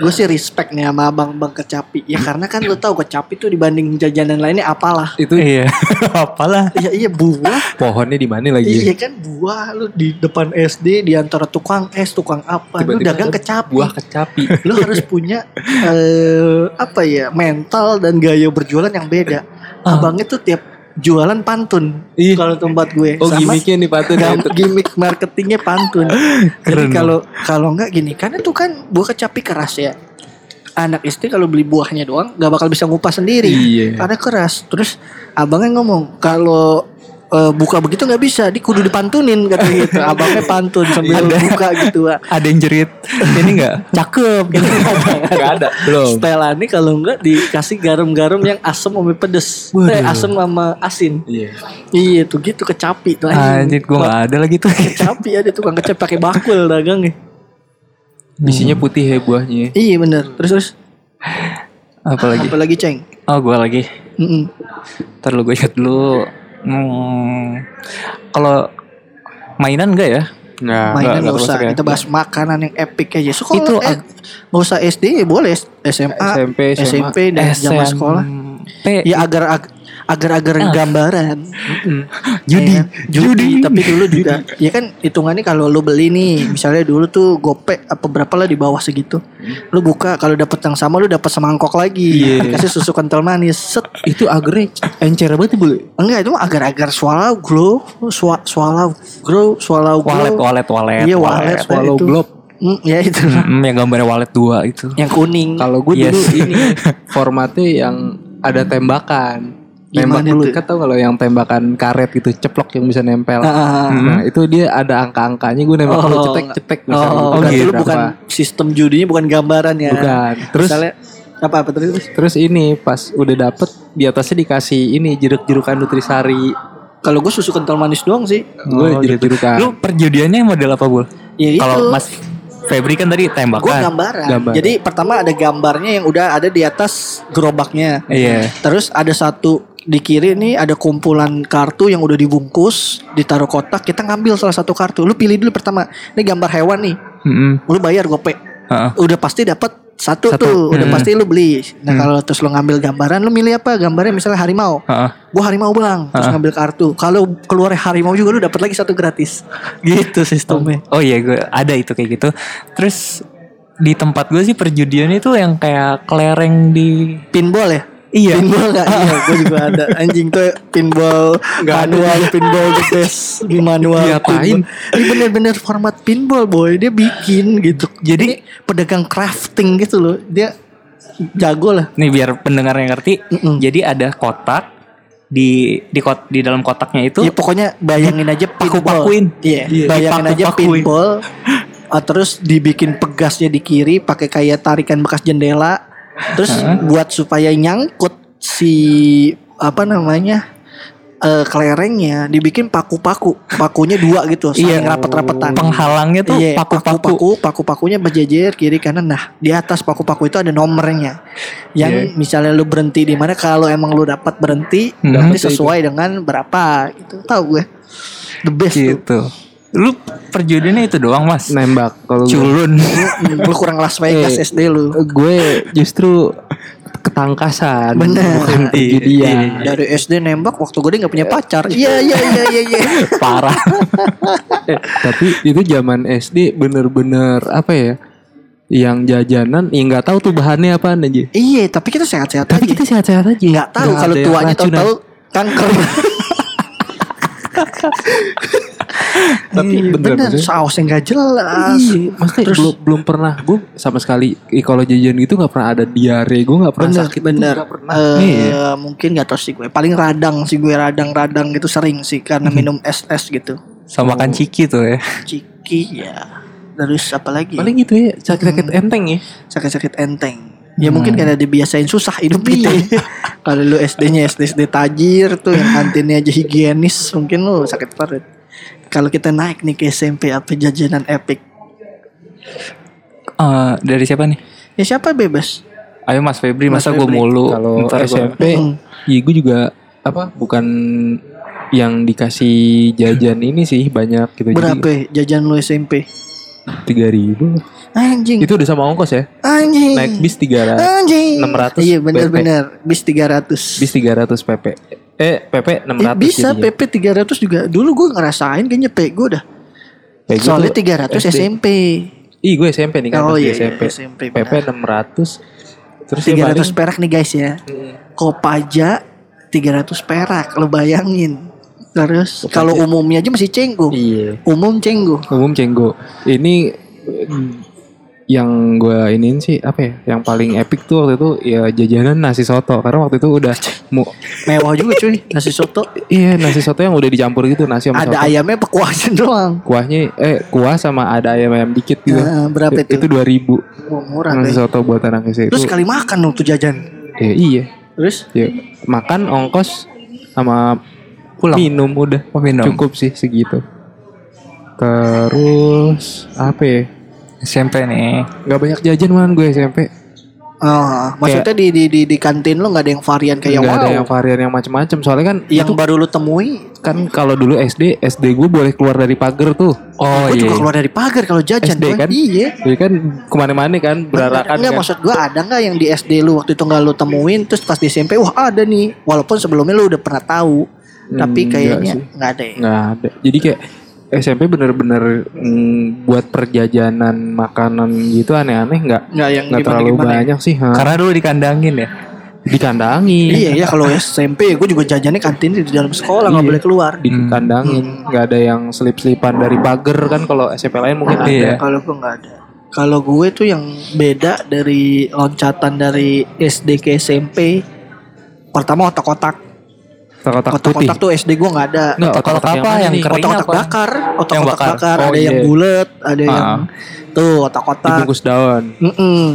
gue sih respect nih sama abang-abang kecapi. Ya karena kan lu tahu kecapi tuh dibanding jajanan lainnya apalah. Itu iya apalah. Iya iya buah. pohonnya di mana lagi? Iya kan buah lu di depan SD di antara tukang es, tukang apa, lu Tiba-tiba dagang kecapi. Buah kecapi. lu harus punya eh apa ya mental dan gaya berjualan yang beda. Ah. Abangnya tuh tiap jualan pantun. Ih. Kalau tempat gue Oh Sama gimmicknya nih patut ya. gam- gimmick marketingnya pantun. Jadi kalau kalau nggak gini, karena tuh kan buah kecapi keras ya. Anak istri kalau beli buahnya doang nggak bakal bisa ngupas sendiri. Iya. Karena keras. Terus abangnya ngomong kalau eh, buka begitu nggak bisa, di kudu dipantunin kata gitu. Abangnya pantun sambil Ada. buka gitu. Wak. Ada yang jerit ini nggak cakep gitu. Gak ada. Belum. Setelannya kalau enggak dikasih garam-garam yang asam sama pedes. Eh, asam sama asin. Iya. Iya tuh gitu kecapi tuh Anjir gue nggak ada lagi tuh. Kecapi ada tukang kecapi pakai bakul dagangnya. Isinya putih ya buahnya. Iya bener. Terus terus Apalagi? apalagi ceng. Oh gue lagi. Mm-mm. Ntar lu gue ingat dulu. Hmm, kalau mainan enggak ya? Nah, Mainan nggak usah. ya. Kita bahas makanan yang epic aja. So, Itu eh, nggak usah SD ya boleh SMA, SMP, SMA. SMP dan zaman sekolah. SMP. Ya agar ag- agar-agar Ah. gambaran. Judi. Ya, judi. Tapi dulu juga, ya kan hitungannya kalau lu beli nih, misalnya dulu tuh gope apa berapa lah di bawah segitu. Lu buka kalau dapet yang sama lu dapat semangkok lagi. Iya. Kasih susu kental manis. Set. Itu agarnya encer banget boleh. Enggak itu mah agar-agar swallow glow, swa, swallow grow, swallow glow. Walet, walet, walet. Iya, walet, Swallow itu. globe. Hmm, ya itu. Hmm, yang gambarnya walet dua itu. yang kuning. Kalau gue Yes. dulu ini formatnya yang ada tembakan. Tembak dulu kan tau kalau yang tembakan karet gitu ceplok yang bisa nempel. Ah, Nah itu dia ada angka-angkanya gue nembak dulu Oh, cetek-cetek Oh, misalnya. oh, berarti lu berapa. bukan sistem judinya bukan gambaran ya. Bukan. Terus Misalnya apa apa terus? terus ini pas udah dapet di atasnya dikasih ini jeruk-jerukan nutrisari. Kalau gue susu kental manis doang sih. Gue Oh, gitu. jeruk-jerukan. Lu perjudiannya model apa, Bul? Ya itu. Kalau Mas Febri kan tadi gue tembakan. gambaran. Gambar. Jadi pertama ada gambarnya yang udah ada di atas gerobaknya. Iya. Terus ada satu di kiri nih ada kumpulan kartu yang udah dibungkus, ditaruh kotak. Kita ngambil salah satu kartu. Lu pilih dulu pertama. Ini gambar hewan nih. Mm-mm. Lu bayar gope. Heeh. Udah pasti dapat satu, Satu. tuh udah Hmm. pasti lu beli. Nah kalau terus lu ngambil gambaran, lu milih apa? Gambarnya misalnya harimau. Heeh. Gua harimau bang, terus Ah. ngambil kartu. Kalau keluar harimau juga lu dapat lagi satu gratis. Gitu sistemnya. Oh iya gue ada itu kayak gitu. Terus di tempat gue sih perjudian itu yang kayak kelereng di Pinball ya? Iya. Pinball gak? iya, gue juga ada. Anjing tuh pinball manual, pinball the best di manual. Diapain? pinball. Ini bener-bener format pinball boy. Dia bikin gitu. Jadi pedagang crafting gitu loh. Dia jago lah. Nih biar pendengar yang ngerti. Mm-mm. Jadi ada kotak di di kot di dalam kotaknya itu Ya pokoknya bayangin aja pinball. Paku-pakuin. Iya, Iya, bayangin aja pinball. Ah, terus dibikin pegasnya di kiri pakai kayak tarikan bekas jendela. Terus buat supaya nyangkut si apa namanya? eh kelerengnya dibikin paku-paku. Pakunya dua gitu, saling rapet-rapetan. penghalangnya tuh Iya, paku-paku. paku-paku, paku-pakunya berjejer kiri kanan. Nah, di atas paku-paku itu ada nomornya. Yang misalnya lu berhenti di mana kalau emang lu dapat berhenti, Hmm, berarti itu. sesuai dengan berapa gitu. Tahu gue. The best tuh. Lu perjudiannya itu doang mas. Nembak kalau. Culun. Lu kurang Las Vegas Eh, SD lu. gue justru ketangkasan. Bener. Bukan kejadian. Dari SD nembak waktu gue nggak punya pacar. Iya iya iya iya iya. Parah. Eh, tapi itu zaman SD bener-bener apa ya? Yang jajanan, ya nggak tahu tuh bahannya apaan aja. Iya, tapi kita sehat-sehat Tapi aja. kita sehat-sehat aja. nggak tahu kalau tuanya tahu-tahu kanker. Tapi Iya, bener, bener, maksudnya- sausnya nggak jelas. Iya, maksudnya belum belum pernah gue sama sekali kalau jajan gitu nggak pernah ada diare, gue nggak pernah bener sakit, bener. nggak pernah. Iya. mungkin gak tau sih gue. Paling radang sih gue radang-radang gitu sering sih karena minum es es gitu. Sama makan ciki tuh ya. ciki ya. Terus apa lagi? Paling gitu ya sakit-sakit enteng ya. sakit-sakit enteng ya mungkin karena dibiasain susah hidup gitu kalau lu SD-nya SD SD tajir tuh yang kantinnya aja higienis mungkin lu sakit perut. Kalau kita naik nih ke SMP apa jajanan epic? Eh, dari siapa nih? ya siapa bebas? Ayo Mas Febri, Mas masa gue mulu. Kalau SMP, Hmm. ya gue juga apa bukan yang dikasih jajan ini sih banyak gitu. Berapa ya jajan lu SMP tiga ribu anjing itu udah sama ongkos ya anjing naik bis tiga ratus Anjing. 600 Iya PP. benar-benar bis 300. bis tiga ratus pp eh pp enam Eh, ratus bisa PP 300 juga. Dulu gue ngerasain kayaknya P gue dah. Soalnya 300 SMP. ih gue SMP nih kan Oh iya, SMP iya, SMP, pp benar. enam ratus terus 300 paling- perak nih guys ya. Kopaja 300 perak lo bayangin. Terus kalau umumnya aja masih cenggu. iya Umum cenggu. umum cenggo ini mm, yang gue iniin sih apa ya yang paling epic tuh waktu itu ya jajanan nasi soto karena waktu itu udah mu, Mewah juga cuy nasi soto. iya nasi soto yang udah dicampur gitu nasi sama Ada soto ayamnya apa kuahnya doang. kuahnya eh kuah sama ada ayam ayam dikit gitu Nah, berapa itu? itu dua ribu Oh, murah nasi deh. soto buatan anak itu Terus sekali makan dong tuh jajan. ya, iya Terus ya, makan ongkos sama Pulang. minum udah Oh, minum. cukup sih segitu terus apa ya SMP nih. nggak banyak jajan man gue SMP Oh, maksudnya di, di di di kantin lo nggak ada yang varian kayak nggak wow. ada yang varian yang macam-macam soalnya kan yang itu baru lu temui kan kalau dulu SD SD gue boleh keluar dari pagar tuh Oh gue juga iya. keluar dari pagar kalau jajan SD Boy. kan? iya jadi kan ke mana-mana kan berarakan Enggak kan maksud gue ada nggak yang di SD lu waktu itu nggak lu temuin terus pas di SMP wah ada nih walaupun sebelumnya lu udah pernah tahu tapi Hmm, kayaknya nggak ada ya. nggak ada jadi kayak SMP bener-bener mm, buat perjajanan makanan gitu aneh-aneh nggak nggak yang nggak terlalu gimana-gimana ya. banyak sih ha. Karena dulu dikandangin ya. dikandangin Iya ya kalau SMP gue juga jajannya kantin di dalam sekolah nggak Iya. boleh keluar. dikandangin nggak ada yang selip-selipan dari pagar kan kalau SMP lain mungkin ada Iya. Kalau gue nggak ada. Kalau gue tuh yang beda dari loncatan dari SD ke SMP. Pertama otak-otak. Kotak-kotak putih Otak-otak tuh SD gue nggak ada. Nggak, Otak-otak otak-otak apa yang nih? kering Otak-otak apa? bakar, otak-otak Yang bakar. Oh, ada iya. yang bulat, ada Ah. yang tuh otak-otak. dibungkus daun Mm-mm.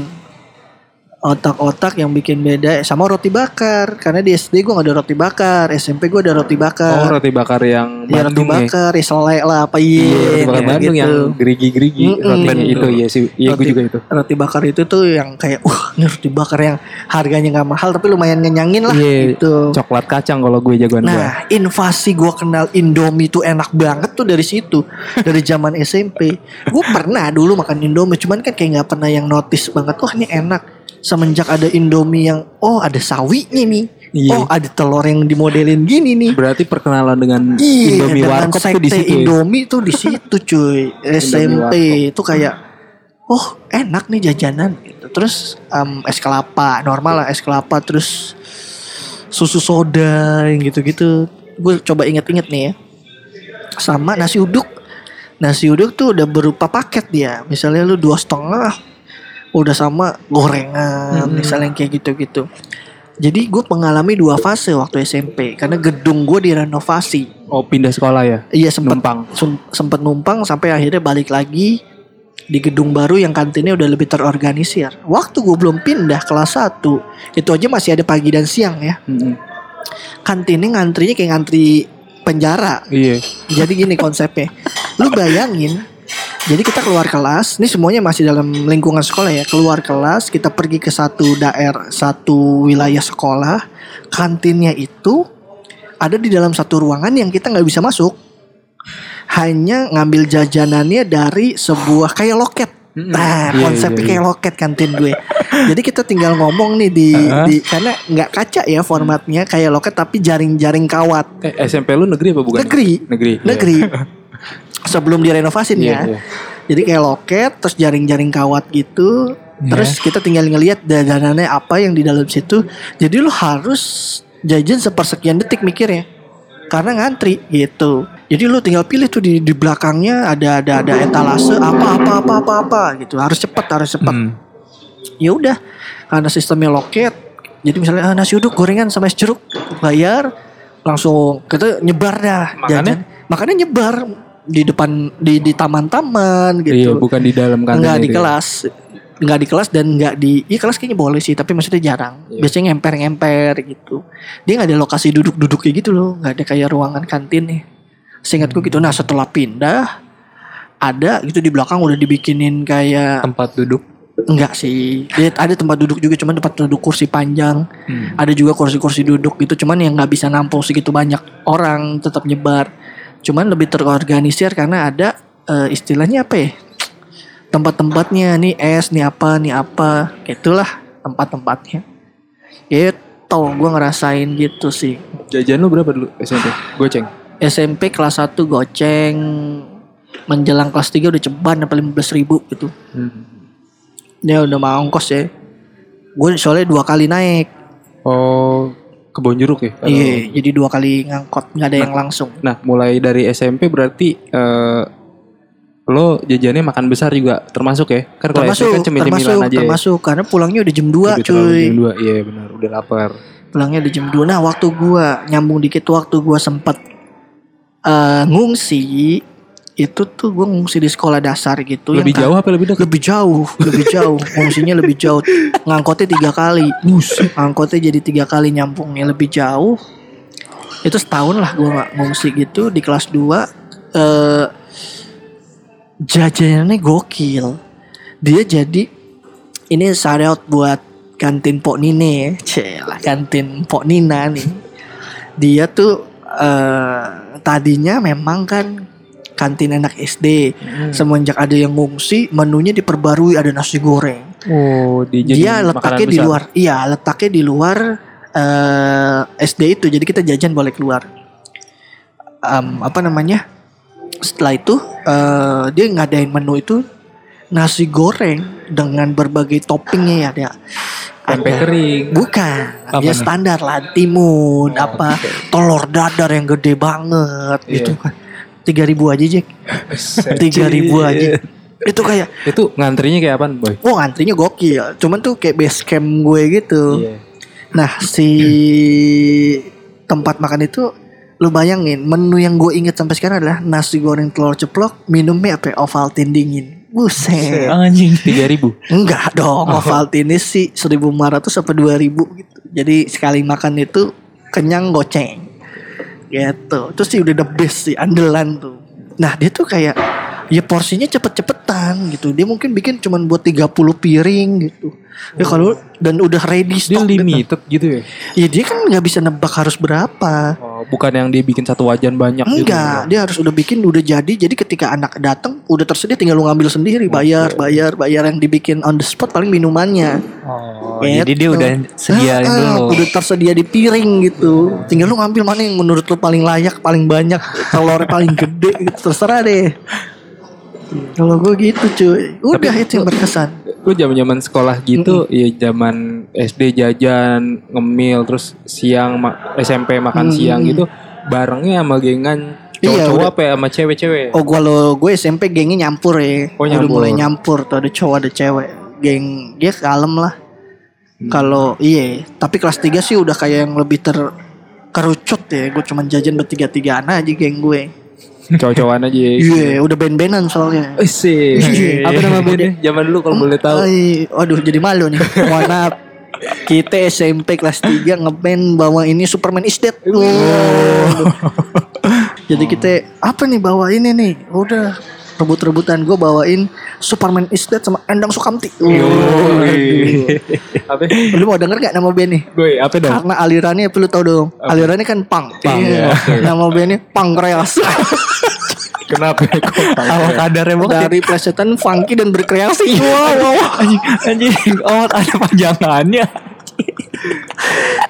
Otak-otak yang bikin beda sama roti bakar karena di SD gue gak ada roti bakar SMP gue ada roti Oh bakar roti bakar yang ya roti Bandung ya. bakar ya selai lah apa Iya, iya roti bakar kayak Bandung gitu. yang gerigi-gerigi Mm-mm. rotinya itu ya sih. Iya gue Roti- juga itu. roti bakar itu tuh yang kayak wah ini roti bakar yang harganya nggak mahal tapi lumayan ngenyangin lah Iya, gitu Coklat kacang kalau gue jagoan gue. Nah, invasi gue kenal Indomie tuh enak banget tuh dari situ, dari zaman SMP. Gue pernah dulu makan Indomie, cuman kan kayak nggak pernah yang notice banget. Wah ini enak. Semenjak ada Indomie yang, oh ada sawinya nih, Iya. oh ada telur yang dimodelin gini nih. Berarti perkenalan dengan Iya, Indomie dengan Warkop tuh di sekte situ ya. Indomie tuh di situ cuy. SMP itu kayak, oh enak nih jajanan. Gitu. Terus em, es kelapa, normal lah es kelapa. Terus susu soda yang gitu-gitu. Gue coba inget-inget nih ya. Sama nasi uduk. Nasi uduk tuh udah berupa paket dia. Misalnya lu dua setengah, udah sama gorengan, misalnya yang kayak gitu-gitu. Jadi gue mengalami dua fase waktu SMP karena gedung gue direnovasi. Oh pindah sekolah ya. Iya sempat Numpang. sempat numpang sampai akhirnya balik lagi di gedung baru yang kantinnya udah lebih terorganisir. Waktu gue belum pindah kelas 1 itu aja masih ada pagi dan siang ya. Mm-mm. Kantinnya ngantrinya kayak ngantri penjara. Iya. Jadi gini konsepnya. Lu bayangin jadi kita keluar kelas, ini semuanya masih dalam lingkungan sekolah ya. Keluar kelas, kita pergi ke satu daerah, satu wilayah sekolah. Kantinnya itu ada di dalam satu ruangan yang kita nggak bisa masuk. Hanya ngambil jajanannya dari sebuah kayak loket. Nah, Iya, konsepnya iya, iya. kayak loket kantin gue. Jadi kita tinggal ngomong nih di, di karena nggak kaca ya formatnya kayak loket tapi jaring-jaring kawat. Eh, SMP lu negeri apa bukan? Negeri. Negeri. iya. Negeri. Sebelum direnovasin Iya, ya. iya. Jadi kayak loket terus jaring-jaring kawat gitu. Iya. Terus kita tinggal ngelihat dadanannya apa yang di dalam situ. Jadi lu harus jajan sepersekian detik mikirnya. Karena ngantri gitu. Jadi lu tinggal pilih tuh di di belakangnya ada ada ada etalase apa apa apa apa apa gitu. Harus cepat, harus cepat. Hmm. Ya udah. Karena sistemnya loket. Jadi misalnya ah, nasi uduk gorengan sama es jeruk bayar langsung kita nyebar dah Makannya? jajan. Makannya nyebar di depan di di taman-taman Iya, gitu. bukan di dalam kantin. Enggak di ya. kelas. Enggak di kelas dan enggak di Iya kelas kayaknya boleh sih, tapi maksudnya jarang. Iya. Biasanya ngemper-ngemper gitu. Dia nggak ada lokasi duduk-duduk kayak gitu loh, nggak ada kayak ruangan kantin nih. Seingatku gitu. Nah, setelah pindah ada gitu di belakang udah dibikinin kayak Tempat duduk. enggak sih. Dia ada tempat duduk juga cuman tempat duduk kursi panjang. Hmm. Ada juga kursi-kursi duduk gitu cuman yang nggak bisa nampung segitu banyak orang tetap nyebar. Cuman lebih terorganisir karena ada eh, istilahnya apa ya? Tempat-tempatnya nih es, nih apa, nih apa. Itulah tempat-tempatnya. Gitu, gue ngerasain gitu sih. Jajan lu berapa dulu SMP? Goceng. SMP kelas 1 goceng menjelang kelas 3 udah ceban sampai 15 ribu gitu. Hmm. Ya udah mau ongkos ya. Gue soalnya dua kali naik. Oh, kebon jeruk ya? Iya, jadi dua kali ngangkot nggak ada yang langsung. Nah, mulai dari SMP berarti eh, lo jajannya makan besar juga termasuk ya? Kan kalau termasuk SMP kan cemil-cemilan termasuk aja. ya. termasuk karena pulangnya udah jam 2 Udah cuy. jam dua. Iya benar, udah lapar. Pulangnya udah jam 2. Nah, waktu gua nyambung dikit waktu gua sempet eh, ngungsi itu tuh gua ngungsi di sekolah dasar gitu Lebih yang jauh apa lebih dekat? lebih jauh lebih jauh. Ngungsinya lebih jauh. Ngangkotnya tiga kali. Ngangkotnya jadi tiga kali nyambungnya lebih jauh. Itu setahun lah gua nggak ngungsi gitu di kelas 2 eh jajanannya gokil. Dia jadi ini out buat kantin Pok Nine ya. Celah, kantin Pok Nina nih. Dia tuh eh tadinya memang kan kantin anak SD semenjak ada yang ngungsi menunya diperbarui ada nasi goreng. Oh, di dia letaknya di luar iya letaknya di luar eh SD itu. Jadi kita jajan boleh keluar. Em, apa namanya? Setelah itu eh dia ngadain menu itu nasi goreng dengan berbagai toppingnya ya ada Tempe kering. bukan. Apa dia nih? standar lah timun apa telur dadar yang gede banget Iya. gitu kan tiga ribu aja Jack tiga ribu aja itu kayak Itu ngantrinya kayak apaan, Boy? Oh antrinya gokil Cuman tuh kayak base camp gue gitu Iya. Nah si tempat makan itu Lu bayangin menu yang gue inget sampai sekarang adalah Nasi goreng telur ceplok Minumnya apa ya? Ovaltine dingin Buset. Anjing. Tiga ribu. Enggak dong, Ovaltine sih 1500 sampai 2000 gitu. Jadi sekali makan itu kenyang goceng. Gitu. Terus sih udah the best sih, andalan tuh. Nah, dia tuh kayak ya porsinya cepet-cepetan gitu. Dia mungkin bikin cuman buat 30 piring gitu. Ya kalau dan udah ready Dia stock gitu. limited gitu ya. Ya dia kan nggak bisa nebak harus berapa. Oh, bukan yang dia bikin satu wajan banyak gitu. Enggak, dia harus udah bikin udah jadi. Jadi ketika anak datang udah tersedia tinggal lu ngambil sendiri, bayar, bayar, bayar yang dibikin on the spot paling minumannya. Oh, Gitu. jadi dia udah sediain Ah, ah, dulu. Udah tersedia di piring gitu. Tinggal lu ngambil mana yang menurut lu paling layak, paling banyak, telurnya paling gede gitu. Terserah deh. Kalau gue gitu cuy. Udah itu yang berkesan. Gue zaman zaman sekolah gitu, ya zaman SD jajan ngemil, terus siang ma- SMP makan siang gitu, barengnya sama gengan Iya, cowok-cowok udah. apa ya sama cewek-cewek. Oh kalau gue SMP gengnya nyampur ya. Oh, Udah nyampur. mulai nyampur tuh ada cowok ada cewek. Geng dia kalem lah. Hmm. Kalau iya, tapi kelas 3 sih udah kayak yang lebih ter kerucut ya. Gue cuman jajan bertiga-tigaan aja geng gue. Cowok-cowokan aja. Iya, udah band-bandan soalnya. Sih. Iya. Apa nama bandnya? Zaman dulu kalau boleh tahu. Ay, waduh jadi malu nih. Mohon maaf. Kita SMP kelas 3 ngeband bawa ini Superman is Dead. Waduh. Jadi kita apa nih bawa ini nih? Udah rebut-rebutan gue bawain Superman is Dead sama Endang Sukamti. Apa? Lu mau denger gak nama band nih? Gue apa dong? Karena alirannya apa lu tau dong? Alirannya kan punk. Punk, Iya. ya, oke. Nama bandnya Pankreas. Kenapa kok? Awal kadarnya banget ya. Dari plesetan funky dan berkreasi. Wow, wow. Anjing, anjing. Oh, ada panjangannya.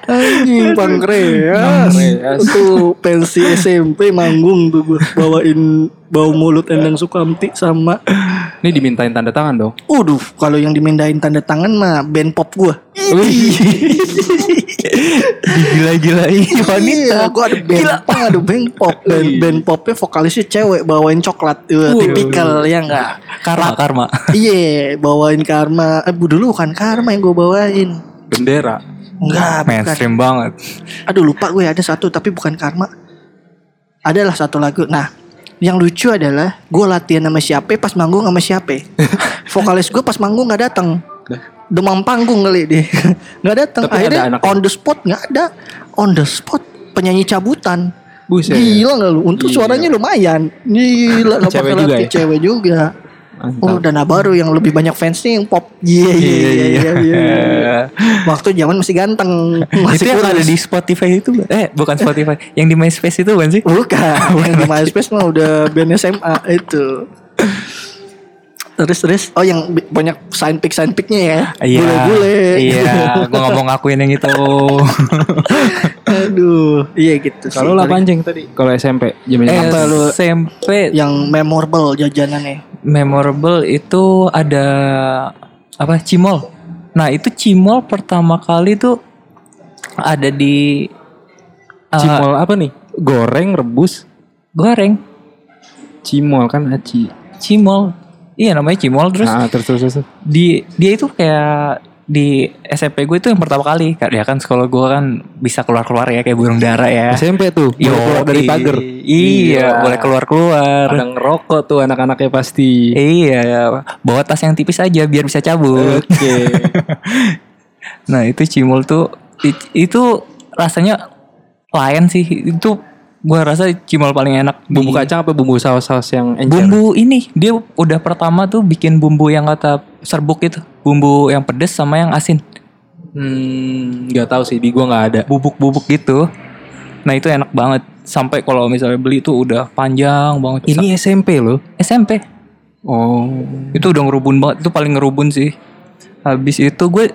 Anjing pankreas. Pankreas. Tuh pensi SMP manggung tuh gue bawain bau mulut Endang Sukamti sama Ini dimintain tanda tangan dong. Uduh, kalau yang dimindahin tanda tangan mah band pop gue. Digila-gilain wanita. Iya, gue ada band pop, ada band pop dan band popnya vokalisnya cewek bawain coklat, tuh, tipikal ya enggak. Karma, karma. Iya, bawain karma. Eh, bu, dulu bukan karma yang gue bawain. Bendera. Enggak, bukan. Mainstream banget. Aduh lupa gue ada satu tapi bukan karma. Adalah satu lagu. Nah, yang lucu adalah gue latihan sama siapa pas manggung sama siapa. Vokalis gue pas manggung nggak datang. Demam panggung kali dia. Nggak datang. Ada Akhirnya anaknya. on the spot nggak ada. On the spot penyanyi cabutan. Buset. Gila nggak lu? Untuk Gila. suaranya lumayan. Gila nggak Cewek juga ya? cewek juga. Mantap. Oh dana baru yang lebih banyak fansnya yang pop. Iya iya iya iya. iya. Waktu zaman masih ganteng. Masih itu yang ada di Spotify itu eh bukan Spotify yang di MySpace itu bukan sih Bukan, yang di MySpace mah udah band SMA itu. Terus terus, oh yang banyak sign pick sign picknya ya, iya bule-bule. iya gue nggak mau ngakuin yang itu Aduh, iya gitu. sih. Kalau lah pancing tadi. Kalau SMP zaman eh, Apa lu- SMP yang memorable jajanannya. Memorable itu ada apa cimol nah itu cimol pertama kali tuh ada di uh, Cimol apa nih? Goreng, rebus, goreng cimol kan aci. cimol iya namanya cimol terus Nah, terus terus terus. di dia itu kayak di SMP gue itu yang pertama kali ya kan sekolah gue kan bisa keluar keluar ya kayak burung dara ya SMP tuh, boleh Yo, keluar dari pagar. iya boleh keluar keluar Ada ngerokok tuh anak-anaknya pasti. iya bawa tas yang tipis aja biar bisa cabut Oke. nah itu cimol tuh itu rasanya lain sih itu gua rasa cimol paling enak bumbu di- kacang apa bumbu saus-saus yang encer? bumbu ini dia udah pertama tuh bikin bumbu yang kata serbuk itu. Bumbu yang pedes sama yang asin. Hmm, nggak tahu sih di gua nggak ada. bubuk-bubuk gitu. Nah itu enak banget. Sampai kalau misalnya beli tuh udah panjang banget. Ini SMP loh. SMP Oh. itu udah ngerubun banget. Itu paling ngerubun sih. Habis itu gue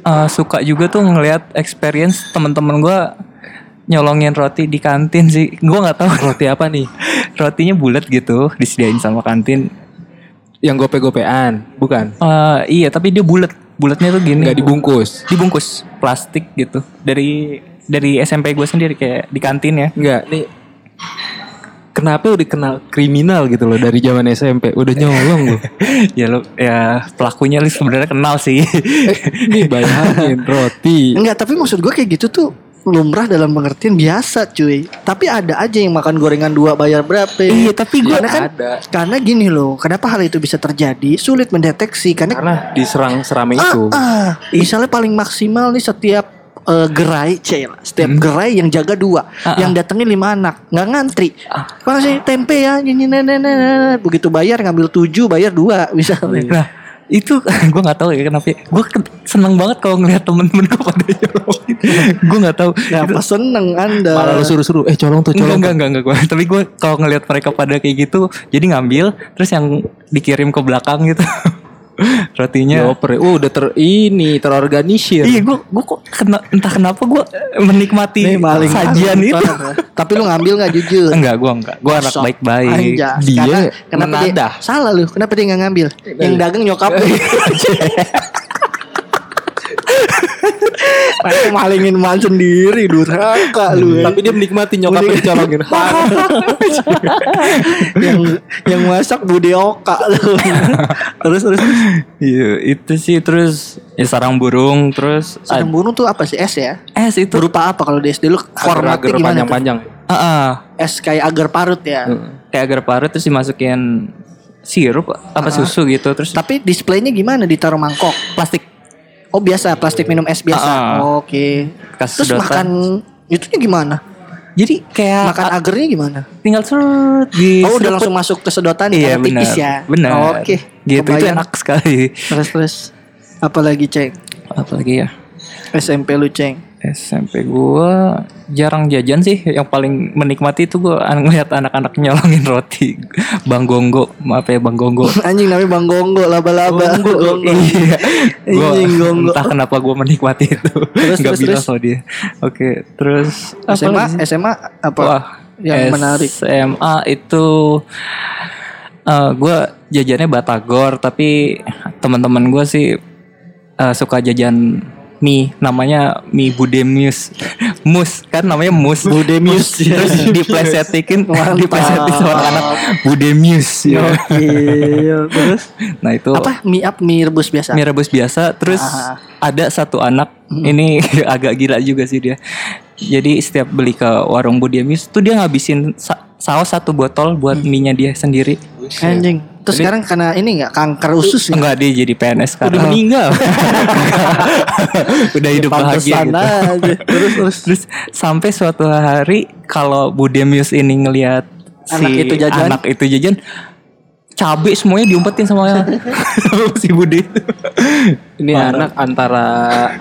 uh, suka juga tuh ngelihat experience teman-teman gue nyolongin roti di kantin sih. Gue nggak tahu. Roti apa nih? rotinya bulat gitu disediain sama kantin Yang gope-gopean, bukan? Uh, iya tapi dia bulat. Bulatnya tuh gini. Nggak dibungkus. dibungkus plastik gitu. Dari dari SMP gue sendiri kayak di kantin ya. Enggak, nih Kenapa udah kenal kriminal gitu loh dari zaman SMP Udah nyolong loh. Ya lo ya pelakunya lu sebenarnya kenal sih. Nih bayangin roti. Enggak, tapi maksud gue kayak gitu tuh lumrah dalam pengertian biasa cuy. Tapi ada aja yang makan gorengan dua bayar berapa? Iya, tapi gua karena kan ada. karena gini loh, kenapa hal itu bisa terjadi? Sulit mendeteksi karena Karena diserang serame itu. ah, misalnya paling maksimal nih setiap eh, gerai, cel, setiap gerai yang jaga dua, Ah, yang datengin lima anak, nggak ngantri. Pak sih tempe ya, begitu bayar ngambil tujuh, bayar dua, misalnya. Nah itu gue nggak tahu ya kenapa gue seneng banget kalau ngeliat temen-temen gue pada nyolongin gue nggak tahu Kenapa seneng anda? Malah lu suruh-suruh, eh colong tuh, Enggak, colong. enggak, enggak, enggak, gue. Tapi gue kalau ngelihat mereka pada kayak gitu, jadi ngambil, terus yang dikirim ke belakang gitu. Rotinya. Dioper. Oh, udah ter ini terorganisir. Iya, gue, gue kok kena, entah kenapa gue menikmati Nih maling sajian itu. Tapi lu ngambil nggak jujur? Enggak, gue enggak. Gue anak Sok. baik-baik. Anjas. Dia Karena kenapa dia salah lu? Kenapa dia nggak ngambil? Yang dagang nyokap lu. Aku malingin man sendiri durhaka lu. Tapi dia menikmati nyokapnya dicolongin. yang yang masak Bude Oka lu. terus terus Iya, itu sih terus ya sarang burung, terus sarang burung tuh apa sih es ya? es itu. Berupa apa kalau di SD lu formatnya gimana panjang-panjang. Ah. Es kayak agar parut ya. kayak agar parut terus dimasukin sirup apa susu gitu, terus Tapi displaynya gimana? Ditaruh mangkok. plastik Oh biasa, plastik minum es biasa. Ah. Oke. Kasih Terus sedotan. makan itunya gimana? Jadi kayak Makan agarnya gimana? tinggal serut di Oh udah langsung masuk ke sedotan Iya benar. tipis ya. Benar. Oke. Gitu itu kebayang. enak sekali. Terus terus. Apalagi ceng? Apalagi ya SMP lu ceng. SMP gua jarang jajan sih. Yang paling menikmati itu gua an- ngeliat anak-anak nyolongin roti. Bang Gonggo, maaf ya Bang Gonggo. Anjing namanya Bang Gonggo, laba-laba. Gonggo. iya. Gua Anjing Gonggo. entah kenapa gua menikmati itu. Terus, Nggak bilang sama dia. Oke, terus apa SMA, sih? SMA apa? Wah, yang menarik. SMA itu eh gue jajannya batagor tapi teman-teman gue sih eh, suka jajan mie namanya mie budemius. Mus kan namanya mus. Budemius. Terus diplesetin diplesetin sama anak budemius. Ya. Terus? Nah itu. Apa? Mie up mie rebus biasa? mie rebus biasa. Terus Ah. ada satu anak. Ini agak gila juga sih dia. Jadi setiap beli ke warung Budiamis tuh dia ngabisin sa- saus satu botol buat mie-nya dia sendiri Anjing. Terus sekarang karena ini nggak kanker usus ya? enggak dia jadi PNS Udah sekarang meninggal. udah hidup bahagia Pantesan gitu aja. Terus terus. terus sampai suatu hari kalau Budiamis ini ngelihat Anak si itu jajan. anak itu jajan cabai semuanya diumpetin sama si Budi itu Ini anak antara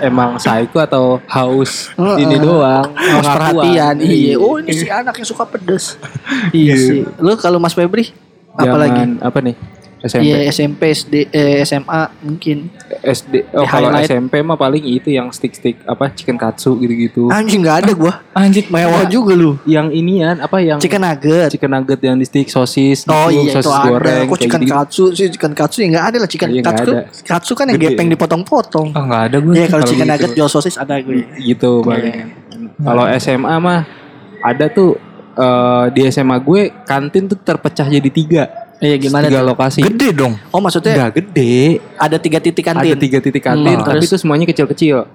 emang psycho atau haus Heeh. ini doang. Harus pengakuan. perhatian. Iya. Oh ini si anak yang suka pedes. iya sih. Lu kalau Mas Febri apalagi? Apa nih? SMP. Iya SMP SD eh, SMA mungkin. SD. Oh kalau highlight. SMP mah paling itu yang stick-stick apa chicken katsu gitu-gitu. Anjing nggak ada gua. anjir Mewah juga lu. Yang inian apa yang Chicken nugget. chicken nugget yang di stick sosis, Oh gitu, iya itu sosis ada. goreng Kok kayak chicken gitu. katsu sih chicken katsu ya nggak ada lah chicken Iya, nggak katsu. ada. Katsu kan yang Gede. gepeng dipotong-potong. oh nggak ada gue Iya kalau chicken gitu. nugget jual sosis ada gue. gitu paling. Kalau SMA mah ada tuh eh, di SMA gue kantin tuh terpecah jadi tiga. Iya gimana? Tiga lokasi. gede dong Oh maksudnya Enggak gede. ada tiga titik kantin. Ada tiga titik kantin, Hmm, tapi terus? itu semuanya kecil-kecil.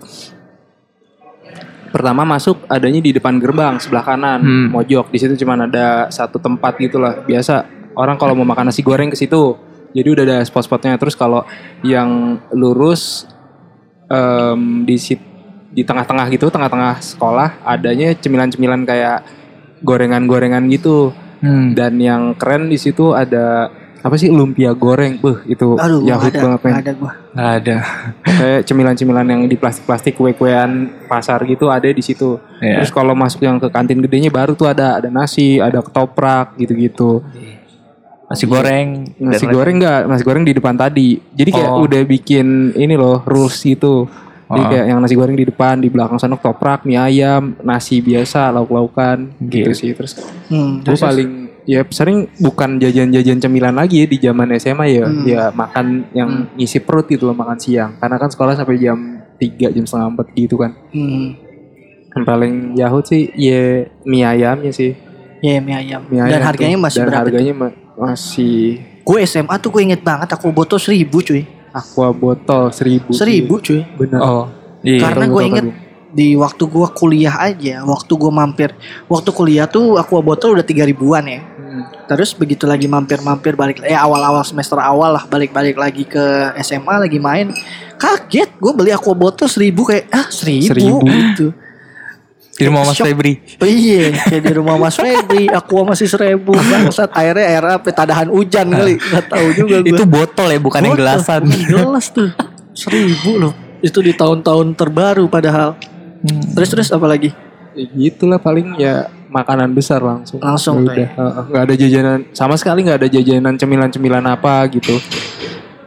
Pertama masuk adanya di depan gerbang sebelah kanan, Hmm. mojok. Di situ cuma ada satu tempat gitulah. Biasa orang kalau mau makan nasi goreng ke situ. Jadi udah ada spot-spotnya. Terus kalau yang lurus em, di sit- di tengah-tengah gitu, tengah-tengah sekolah adanya cemilan-cemilan kayak gorengan-gorengan gitu. Hmm. Dan yang keren di situ ada apa sih lumpia goreng, beuh itu Aduh yahut ada, banget men. ada gua. Ada. Kayak cemilan-cemilan yang di plastik-plastik kue-kuean pasar gitu ada di situ. Iya. Terus kalau masuk yang ke kantin gedenya baru tuh ada ada nasi, ada ketoprak gitu-gitu. Nasi goreng. Nasi goreng enggak, nasi goreng di depan tadi. Jadi kayak Oh. udah bikin ini loh rules gitu. Jadi kayak yang nasi goreng di depan, di belakang sana ketoprak, mie ayam, nasi biasa, lauk-laukan gitu Gitu. sih. Terus Hmm, gue terus- paling ya sering bukan jajan-jajan cemilan lagi ya di zaman SMA ya Hmm. ya makan yang ngisi perut gitu loh makan siang karena kan sekolah sampai jam 3 jam setengah 4 gitu kan Hmm. yang paling yahut sih ya mie ayamnya sih Iya mie ayam. mie Dan ayam harganya tuh. masih dan berapa? harganya ma- masih Gue SMA tuh gue inget banget aku botol seribu cuy. Aqua botol seribu Seribu cuy. bener Oh. Iya. Karena gue inget di waktu gua kuliah aja, waktu gua mampir, waktu kuliah tuh aqua botol udah tiga ribuan ya. Hmm. Terus begitu lagi mampir-mampir balik, eh awal-awal semester awal lah balik-balik lagi ke SMA lagi main, kaget gue beli aqua botol seribu kayak ah seribu, Seribu. gitu. Di rumah Mas. Febri. Oh iya, kayak di rumah Mas Febri, aqua masih seribu, bangsat airnya air apa, tadahan hujan kali, nggak tahu juga gue. Itu botol ya, bukan yang Botol. gelasan. Gelas tuh. Seribu loh. Itu di tahun-tahun terbaru padahal. Terus terus apa lagi? Ya gitulah paling ya makanan besar langsung. Langsung Ya tuh udah. Heeh, nggak ada jajanan sama sekali nggak ada jajanan cemilan-cemilan apa gitu.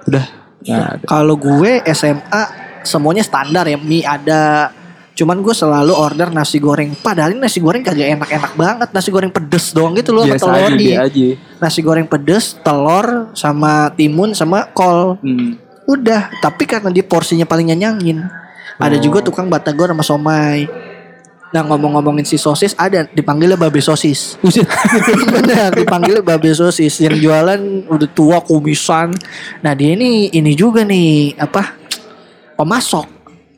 Udah ada. Kalau gue SMA semuanya standar ya. Mie ada. Cuman gue selalu order nasi goreng. Padahal ini nasi goreng kagak enak-enak banget. Nasi goreng pedes doang gitu loh sama Biasa telur aja dia aja. Nasi goreng pedes, telur sama timun sama kol. Hmm. Udah, tapi karena dia porsinya paling nyenyangin. Ada Oh. juga tukang batagor sama somai. Nah ngomong-ngomongin si sosis ada dipanggilnya babe sosis. Bener dipanggilnya babe sosis yang jualan udah tua kumisan. Nah dia ini ini juga nih apa pemasok.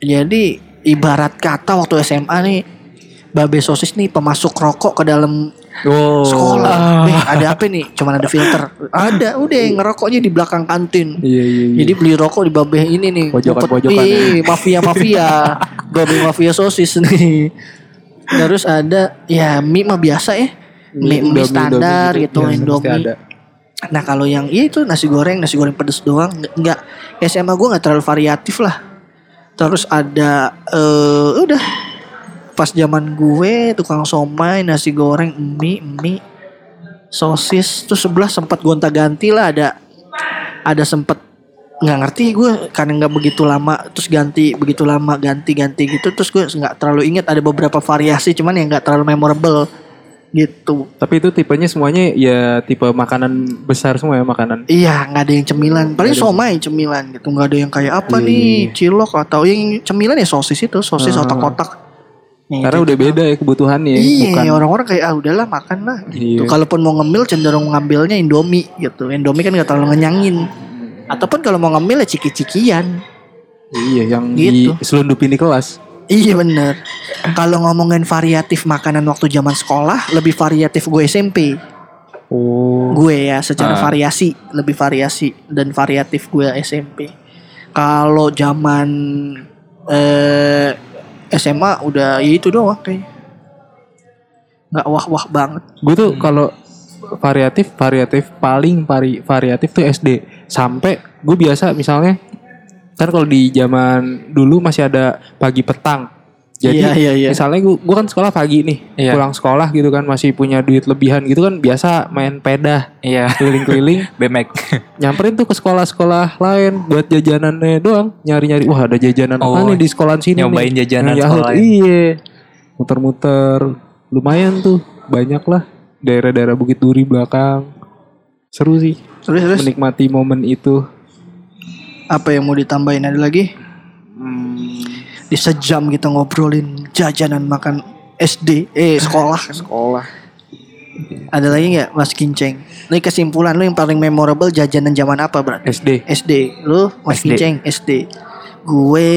Jadi ibarat kata waktu SMA nih babe sosis nih pemasok rokok ke dalam Oh. sekolah. Eh, ada apa nih? Cuman ada filter. Ada udah ngerokoknya di belakang kantin. Iya iya iya. Jadi beli rokok di babeh ini nih. Pojokan-pojokan mafia-mafia. Babeh mafia sosis nih. Terus ada ya mie mah biasa ya. Mie, mie Indomie, standar Indomie gitu, Iya, pasti Indomie. ada. Nah kalau yang ya itu nasi goreng, nasi goreng pedes doang. Nggak- Nggak SMA gue nggak terlalu variatif lah. Terus ada eh udah pas zaman gue tukang somai, nasi goreng, mie, mie, sosis. Terus sebelah sempat gonta-ganti lah ada ada sempet nggak ngerti gue karena nggak begitu lama terus ganti begitu lama ganti ganti gitu terus gue nggak terlalu ingat ada beberapa variasi cuman yang nggak terlalu memorable gitu Tapi itu tipenya semuanya ya tipe makanan besar semua ya makanan. Iya nggak ada yang cemilan Paling somai cemilan gitu nggak ada yang kayak apa Iya, nih Cilok atau yang cemilan ya sosis itu Sosis Ah. otak-otak Ya, Karena gitu. udah beda ya kebutuhannya. Iya orang-orang kayak ah udahlah makan lah gitu. Iya. Kalaupun mau ngemil cenderung ngambilnya Indomie gitu Indomie kan gak terlalu ngenyangin Ataupun kalau mau ngemil ya ciki-cikian iya yang Gitu. diselundupin di kelas. Iya bener. Kalau ngomongin variatif makanan waktu zaman sekolah Lebih variatif gue SMP Oh. gue ya secara Ah. variasi lebih variasi dan variatif gue SMP kalau zaman eh SMA udah ya itu doang kayak nggak wah wah banget. Gue tuh kalau variatif variatif paling vari, variatif tuh SD sampai gue biasa misalnya kan kalau di zaman dulu masih ada pagi petang jadi Iya, iya, iya. misalnya gue gue kan sekolah pagi nih Iya. pulang sekolah gitu kan masih punya duit lebihan gitu kan biasa main peda Iya. keliling-keliling Bemek. nyamperin tuh ke sekolah-sekolah lain buat jajanannya doang nyari-nyari wah ada jajanan apa Oh, nih di sekolahan sini nyobain nih. jajanan Yahut. sekolah iya muter-muter lumayan tuh banyak lah daerah-daerah Bukit Duri belakang seru sih terus terus menikmati momen itu apa yang mau ditambahin? Ada lagi? Di sejam kita ngobrolin jajanan makan SD eh sekolah. Sekolah. Ada lagi nggak Mas Kinceng? Ini kesimpulan lu yang paling memorable jajanan zaman apa berarti SD SD lu Mas SD. Kinceng SD gue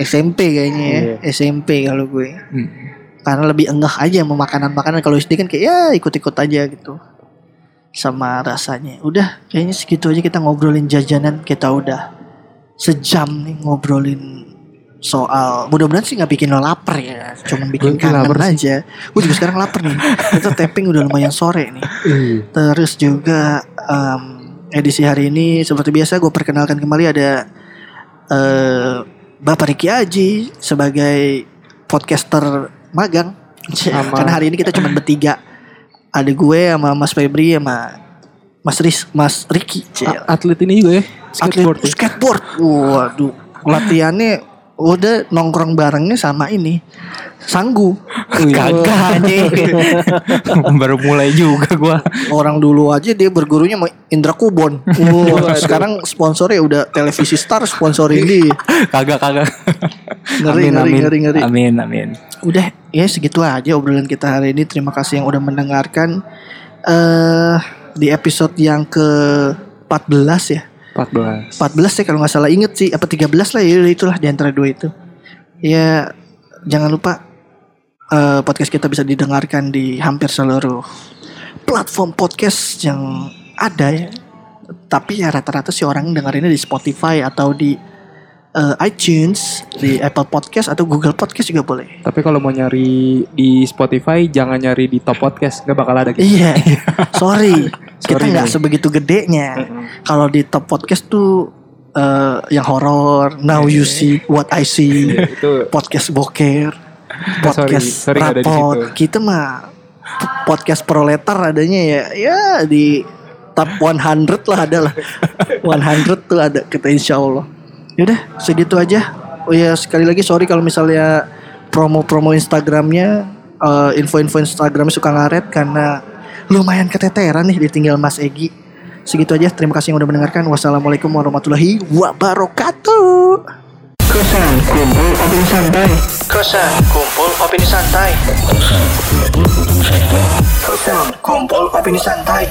SMP kayaknya ya Iya. SMP kalau gue. Hmm. karena lebih enggah aja sama makanan-makanan. Kalau SD kan kayak ya ikut-ikut aja gitu sama rasanya. Udah kayaknya segitu aja kita ngobrolin jajanan. Kita udah sejam nih ngobrolin soal mudah-mudahan sih nggak bikin lo lapar ya. Cuman bikin Gue lapar kangen aja. Gue juga sekarang lapar nih. Kita tapping udah lumayan sore nih. Terus juga em, edisi hari ini seperti biasa gue perkenalkan kembali ada eh Bapak Riki Aji sebagai podcaster magang. Karena hari ini kita cuma bertiga. Ada gue sama Mas Febri sama Mas Ris, Mas Riki. Atlet ini juga ya skateboard Atlet ya? skateboard. Waduh, latihannya udah nongkrong barengnya sama ini. Sanggu. Kagak anjing. Baru mulai juga gua. Orang dulu aja dia bergurunya sama Indra Kubon. Wah, sekarang sponsornya udah televisi Star sponsorin dia. Kagak kagak. Ngeri, Amin, ngeri, amin. ngeri, ngeri. Amin amin. Udah, ya segitu aja obrolan kita hari ini. Terima kasih yang udah mendengarkan eh di episode yang ke 14 ya. 14 14 ya kalau nggak salah inget sih apa 13 lah ya itulah di antara dua itu. Ya jangan lupa eh, podcast kita bisa didengarkan di hampir seluruh platform podcast yang ada ya. Tapi ya rata-rata sih orang dengerinnya di Spotify atau di eh, iTunes, di Apple Podcast atau Google Podcast juga boleh. Tapi kalau mau nyari di Spotify jangan nyari di top podcast, nggak bakal ada gitu. Iya, sorry, kita Sorry, nggak nih. sebegitu gedenya. Kalau di top podcast tuh eh, yang horor, Now You See What I See, podcast boker, sorry, podcast sorry nggak di rapot. Kita mah podcast proletar adanya ya, ya di top 100 lah ada lah. 100 tuh ada kita insya Allah. Yaudah segitu aja. Oh ya sekali lagi sorry kalau misalnya promo-promo Instagramnya, eh, info-info Instagramnya suka ngaret karena lumayan keteteran nih ditinggal Mas Egi. Segitu aja. Terima kasih yang udah mendengarkan. Wassalamualaikum warahmatullahi wabarakatuh. Kosan kumpul opini santai. Kosan kumpul opini santai. Kosan kumpul opini santai.